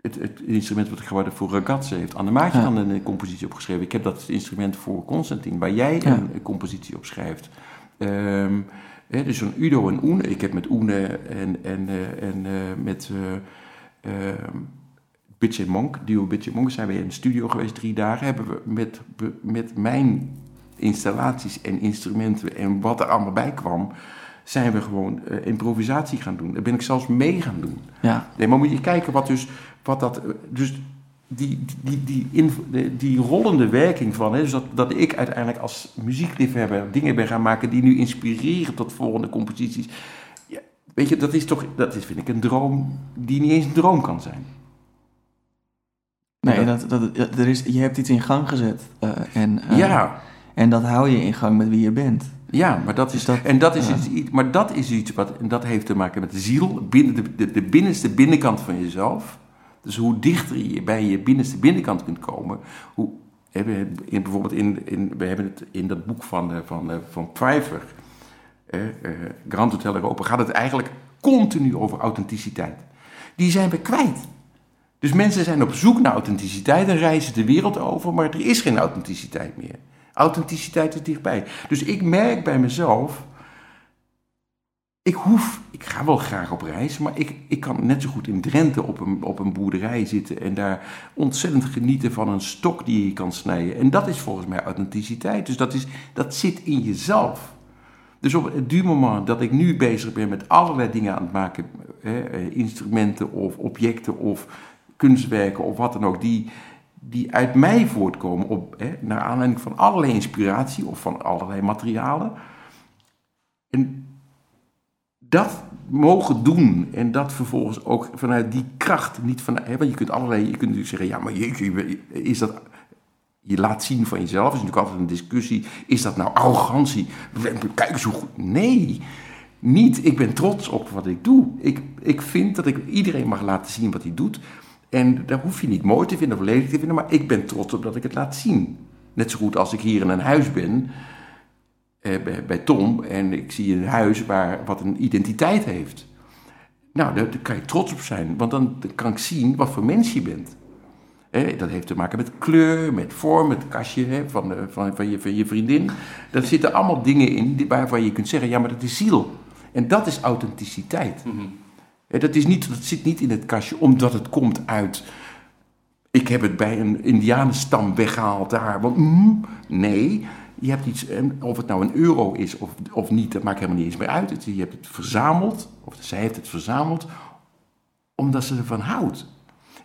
Het, het instrument wat ik geworden voor Ragazze heeft Anne Maatje Ja. dan een eh, compositie opgeschreven. Ik heb dat instrument voor Constantin, waar jij Ja. een, eh, compositie op schrijft. Ehm, hè, dus zo'n Udo en Oene. Ik heb met Oene en, en, eh, en met eh ehm, Bitch Monk, duo Bitch Monk, zijn we in de studio geweest drie dagen. Hebben we met, met mijn installaties en instrumenten en wat er allemaal bij kwam, zijn we gewoon eh, improvisatie gaan doen. Daar ben ik zelfs mee gaan doen. Ja, Nee, maar moet je kijken wat dus, wat dat, eh, dus die, die, die, die, die rollende werking van, hè, dus dat, dat ik uiteindelijk als muziekliefhebber dingen ben gaan maken die nu inspireren tot volgende composities. Ja, weet je, dat is toch, dat is vind ik een droom die niet eens een droom kan zijn. nee, dat, dat, dat- er is, je hebt iets in gang gezet. eh, en, ja, en dat hou je in gang met wie je bent. ja, maar dat Dus is, dat- en dat is, ja. iets- maar dat is iets wat, en dat heeft te maken met de ziel, binnen de, de, de binnenste binnenkant van jezelf. Dus hoe dichter je bij je binnenste binnenkant kunt komen, hoe, in, bijvoorbeeld in, in, we hebben het in dat boek van, eh, van, eh, van Pfeiffer, eh, eh, Grand Hotel Europa, gaat het eigenlijk continu over authenticiteit. Die zijn we kwijt. Dus mensen zijn op zoek naar authenticiteit en reizen de wereld over, maar er is geen authenticiteit meer. Authenticiteit is dichtbij. Dus ik merk bij mezelf, ik hoef, ik ga wel graag op reis, maar ik, ik kan net zo goed in Drenthe op een, op een boerderij zitten en daar ontzettend genieten van een stok die je kan snijden. En dat is volgens mij authenticiteit. Dus dat, is, dat zit in jezelf. Dus op het du moment dat ik nu bezig ben met allerlei dingen aan het maken, eh, instrumenten of objecten of kunstwerken of wat dan ook, die, die uit mij voortkomen op, hè, naar aanleiding van allerlei inspiratie of van allerlei materialen. En dat mogen doen en dat vervolgens ook vanuit die kracht, niet van, hè, want je kunt allerlei, je kunt natuurlijk zeggen, ja, maar je, is dat je laat zien van jezelf, is natuurlijk altijd een discussie. Is dat nou arrogantie? Kijk eens hoe goed. Nee, niet. Ik ben trots op wat ik doe. Ik, ik vind dat ik iedereen mag laten zien wat hij doet. En daar hoef je niet mooi te vinden of lelijk te vinden, maar ik ben trots op dat ik het laat zien. Net zo goed als ik hier in een huis ben, eh, bij, Tom, en ik zie een huis waar, wat een identiteit heeft. Nou, daar, kan je trots op zijn, want dan kan ik zien wat voor mens je bent. Dat heeft te maken met kleur, met vorm, met kastje hè, van, eh, van, van, je, van je vriendin. Daar zitten allemaal dingen in waarvan je kunt zeggen, ja, maar dat is ziel. En dat is authenticiteit. Hè, dat, is niet, dat zit niet in het kastje omdat het komt uit... Ik heb het bij een indianenstam weggehaald daar, want mm, nee... Je hebt iets, of het nou een euro is of, of niet, dat maakt helemaal niet eens meer uit. Je hebt het verzameld, of zij heeft het verzameld, omdat ze ervan houdt.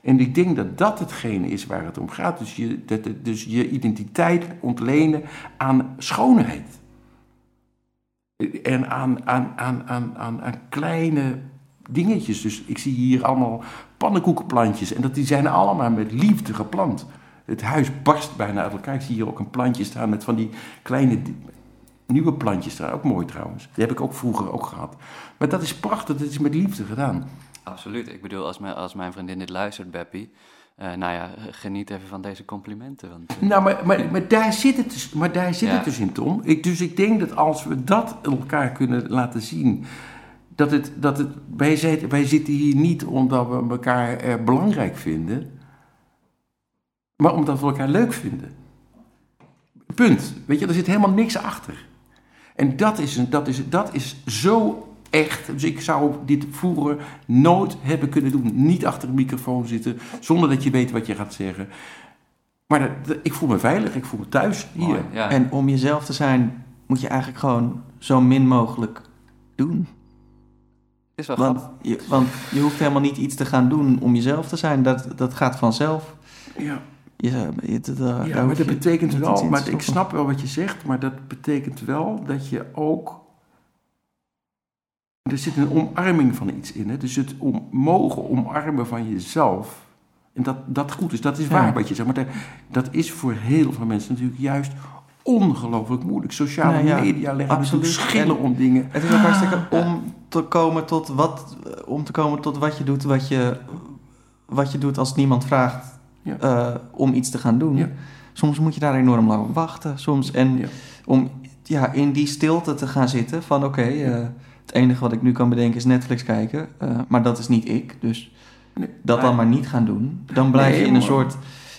En ik denk dat dat hetgene is waar het om gaat. Dus je, dat, dus je identiteit ontlenen aan schoonheid. En aan, aan, aan, aan, aan, aan kleine dingetjes. Dus ik zie hier allemaal pannenkoekenplantjes. En dat, die zijn allemaal met liefde geplant. Het huis barst bijna uit elkaar. Ik zie hier ook een plantje staan met van die kleine nieuwe plantjes staan. Ook mooi trouwens. Die heb ik ook vroeger ook gehad. Maar dat is prachtig. Dat is met liefde gedaan. Absoluut. Ik bedoel, als mijn, als mijn vriendin dit luistert, Beppie, eh, nou ja, geniet even van deze complimenten. Want, eh, Nou, maar, maar, maar daar zit het dus, maar daar zit Ja. het dus in, Tom. Ik, dus ik denk dat als we dat elkaar kunnen laten zien... Dat het, dat het, wij, zitten, wij zitten hier niet omdat we elkaar eh, belangrijk vinden... maar omdat we elkaar leuk vinden. Punt. Weet je, er zit helemaal niks achter. En dat is, een, dat is, dat is zo echt. Dus ik zou dit voeren nooit hebben kunnen doen. Niet achter een microfoon zitten, zonder dat je weet wat je gaat zeggen. Maar dat- dat- ik voel me veilig, ik voel me thuis hier. Mooi, ja. En om jezelf te zijn, moet je eigenlijk gewoon zo min mogelijk doen. Het is wel Want grappig. je, want je hoeft helemaal niet iets te gaan doen om jezelf te zijn. Dat, dat gaat vanzelf. Ja, Je, je, dat, daar ja maar dat je betekent wel, maar ik snap wel wat je zegt, maar dat betekent wel dat je ook. Er zit een omarming van iets in, hè? dus het om, mogen omarmen van jezelf. En dat, dat goed is, dat is Ja. waar wat je zegt, maar dat, dat is voor heel veel mensen natuurlijk juist ongelooflijk moeilijk. Sociale Nou ja, media leggen absoluut. natuurlijk schillen En- om dingen. Het is ook hartstikke om te komen tot wat, om te komen tot wat je doet, wat je, wat je doet als niemand vraagt Ja. eh, om iets te gaan doen. Ja. Soms moet je daar enorm lang op wachten. Soms, en Ja. om ja, in die stilte te gaan zitten van oké, eh, het enige wat ik nu kan bedenken is Netflix kijken. eh, maar dat is niet ik, dus Nee. dat dan maar niet gaan doen. Dan blijf Nee, je in een soort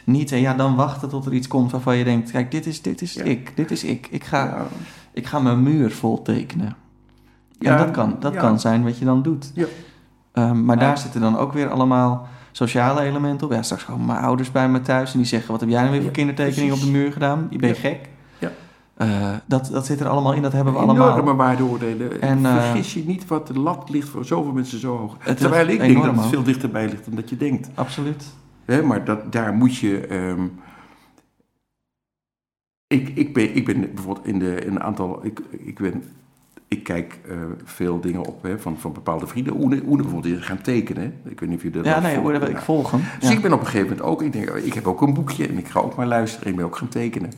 niet en ja, dan wachten tot er iets komt waarvan je denkt, kijk, dit is, dit is Ja. ik, dit is ik. Ik ga, Ja. ik ga mijn muur vol tekenen. Ja, en dat kan, dat kan zijn wat je dan doet. Ja. Ehm, maar daar zitten dan ook weer allemaal sociale elementen op. Ja, straks komen mijn ouders bij me thuis en die zeggen... wat heb jij nou weer voor Ja, kindertekeningen op de muur gedaan? Je bent gek. Ja. Eh, dat, dat zit er allemaal in, dat hebben we allemaal. Enorme waardeoordelen. En, eh, Vergis je niet wat de lat ligt voor zoveel mensen zo hoog. Terwijl ik denk dat het veel dichterbij ligt dan dat je denkt. Absoluut. Hè, maar dat, daar moet je... ehm, ik, ik, ben, ik ben bijvoorbeeld in, de, in een aantal... Ik, ik, ben, ik kijk eh, veel dingen op hè, van, van bepaalde vrienden. Oene, Oene bijvoorbeeld, die gaan tekenen. Ik weet niet of je dat Ja, nee, volgt. ik volg hem. Dus Ja. ik ben op een gegeven moment ook, ik denk, ik heb ook een boekje en ik ga ook maar luisteren. Ik ben ook gaan tekenen.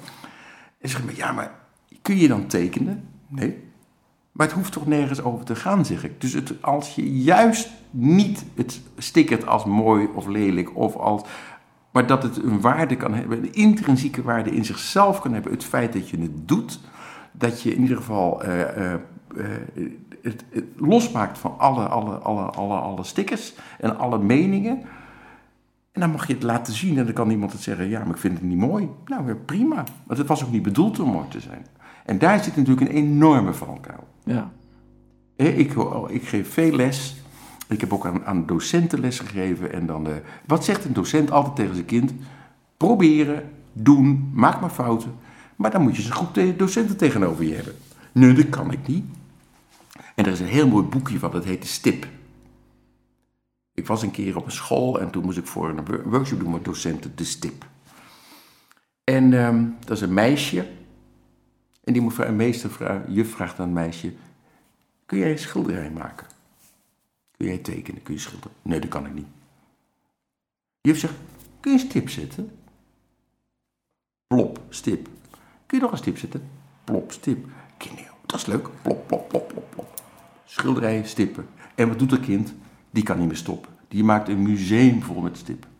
En ze zeggen, ja, maar kun je dan tekenen? Nee. Maar het hoeft toch nergens over te gaan, zeg ik. Dus het, als je juist niet het stickert als mooi of lelijk of als... Maar dat het een waarde kan hebben, een intrinsieke waarde in zichzelf kan hebben. Het feit dat je het doet, dat je in ieder geval eh, eh, eh, het, het losmaakt van alle, alle, alle, alle, alle stickers en alle meningen. En dan mag je het laten zien en dan kan iemand het zeggen, ja, maar ik vind het niet mooi. Nou, prima. Want het was ook niet bedoeld om mooi te zijn. En daar zit natuurlijk een enorme valkuil. Ja. Ik, ik geef veel les. Ik heb ook aan, aan docenten les gegeven. En dan, eh, wat zegt een docent altijd tegen zijn kind? Proberen, doen, maak maar fouten. Maar dan moet je ze goed te- docenten tegenover je hebben. Nee, dat kan ik niet. En er is een heel mooi boekje van, dat heet de Stip. Ik was een keer op een school en toen moest ik voor een wor- workshop doen met docenten, de Stip. En ehm, dat is een meisje. En die vragen, juf vraagt aan een meisje, kun jij een schilderij maken? Kun jij tekenen? Kun je schilderen? Nee, dat kan ik niet. Juf zegt, kun je een stip zetten? Plop, stip. Kun je nog een stip zetten? Plop, stip. Kind, dat is leuk. Plop, plop, plop, plop, plop. Schilderijen, stippen. En wat doet dat kind? Die kan niet meer stoppen. Die maakt een museum vol met stippen.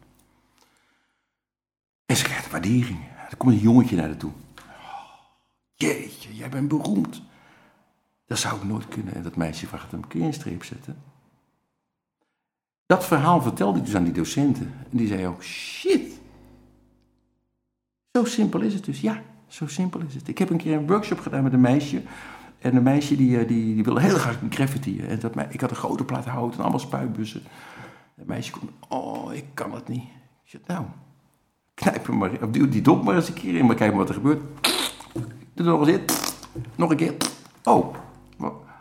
En ze krijgt waardering. Er komt een jongetje naar haar toe. Jeetje, jij bent beroemd. Dat zou ik nooit kunnen. En dat meisje vraagt hem, kun je een streep zetten? Dat verhaal vertelde ik dus aan die docenten. En die zei ook, shit. Zo simpel is het dus. Ja, zo simpel is het. Ik heb een keer een workshop gedaan met een meisje. En een meisje die, eh, die, die wilde heel graag graffiti. En dat, ik had een grote plaat hout en allemaal spuitbussen. Het meisje komt, oh, ik kan het niet. Ik zeg, nou, knijp hem maar, duw die dop maar eens een keer in, maar kijk maar wat er gebeurt. Er nog eens. Nog een keer. Oh,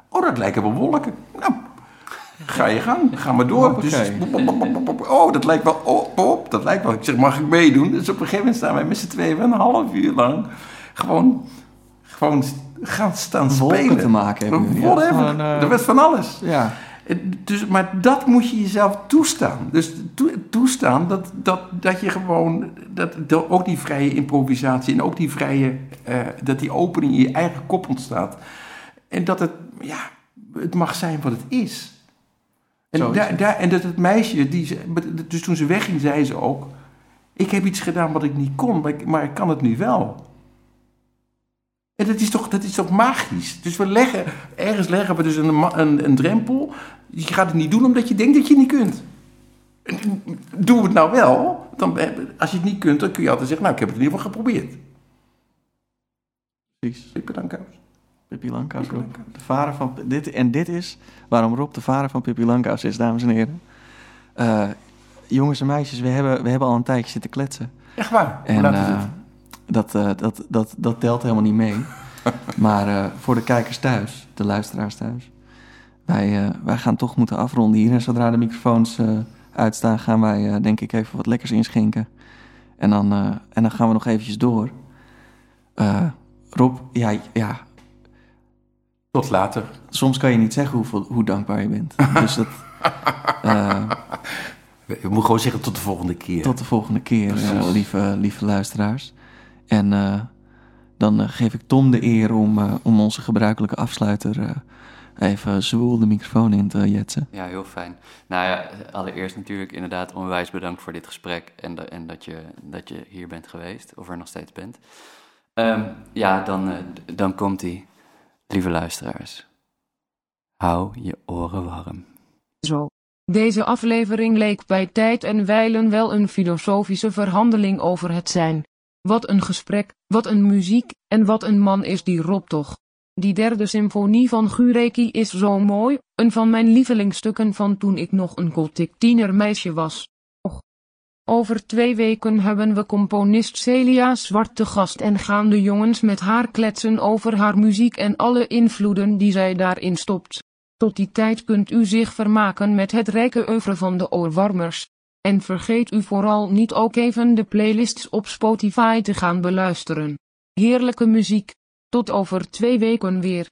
oh dat lijken wel wolken. Nou, ga je gang, ga maar door. Dus, oh, dat lijkt wel, oh, dat lijkt wel. Ik zeg, mag ik meedoen? Dus op een gegeven moment staan wij met z'n tweeën een half uur lang gewoon, gewoon gaan staan spelen. te maken hebben ja. Whatever. Gewoon, eh, Er werd van alles. Ja. Dus, maar dat moet je jezelf toestaan. Dus toe- toestaan dat, dat, dat je gewoon, dat, dat ook die vrije improvisatie en ook die vrije, eh, dat die opening in je eigen kop ontstaat. En dat het, ja, het mag zijn wat het is. En, Zo is daar, het. daar, en dat het meisje, die, dus toen ze wegging, zei ze ook, ik heb iets gedaan wat ik niet kon, maar ik, maar ik kan het nu wel. En dat is, toch, dat is toch magisch? Dus we leggen, ergens leggen we dus een, een drempel. Je gaat het niet doen omdat je denkt dat je het niet kunt. Doe het nou wel. Dan, als je het niet kunt, dan kun je altijd zeggen, nou, ik heb het in ieder geval geprobeerd. Precies. Pippi Langkous. Pippi Rob. De vader van... Dit, en dit is waarom Rob de vader van Pippi Langkous is, dames en heren. Eh, jongens en meisjes, we hebben, we hebben al een tijdje zitten kletsen. Echt waar? Hoe En eh, het? dat, eh, dat, dat, dat telt helemaal niet mee. maar voor de kijkers thuis, de luisteraars thuis. Wij, eh, wij gaan toch moeten afronden hier. En zodra de microfoons eh, uitstaan, gaan wij eh, denk ik even wat lekkers inschenken. En dan, en dan gaan we nog eventjes door. Rob, ja, ja, Tot later. soms kan je niet zeggen hoeveel, hoe dankbaar je bent. dus dat, Je moet gewoon zeggen tot de volgende keer. tot de volgende keer, lieve, lieve luisteraars. En dan geef ik Tom de eer om, om onze gebruikelijke afsluiter even zwoel de microfoon in te jetsen. Ja, heel fijn. Nou ja, allereerst natuurlijk inderdaad onwijs bedankt voor dit gesprek en, da- en dat, je, dat je hier bent geweest, of er nog steeds bent. Ehm, ja, dan, eh, dan komt ie. Lieve luisteraars, hou je oren warm. Zo. Deze aflevering leek bij tijd en wijlen wel een filosofische verhandeling over het zijn. Wat een gesprek, wat een muziek, en wat een man is die Rob toch. Die derde symfonie van Gureki is zo mooi, een van mijn lievelingsstukken van toen ik nog een gothic tienermeisje was. Och. Over twee weken hebben we componist Celia Zwart te gast en gaan de jongens met haar kletsen over haar muziek en alle invloeden die zij daarin stopt. Tot die tijd kunt u zich vermaken met het rijke oeuvre van de oorwarmers. En vergeet u vooral niet ook even de playlists op Spotify te gaan beluisteren. Heerlijke muziek. Tot over twee weken weer.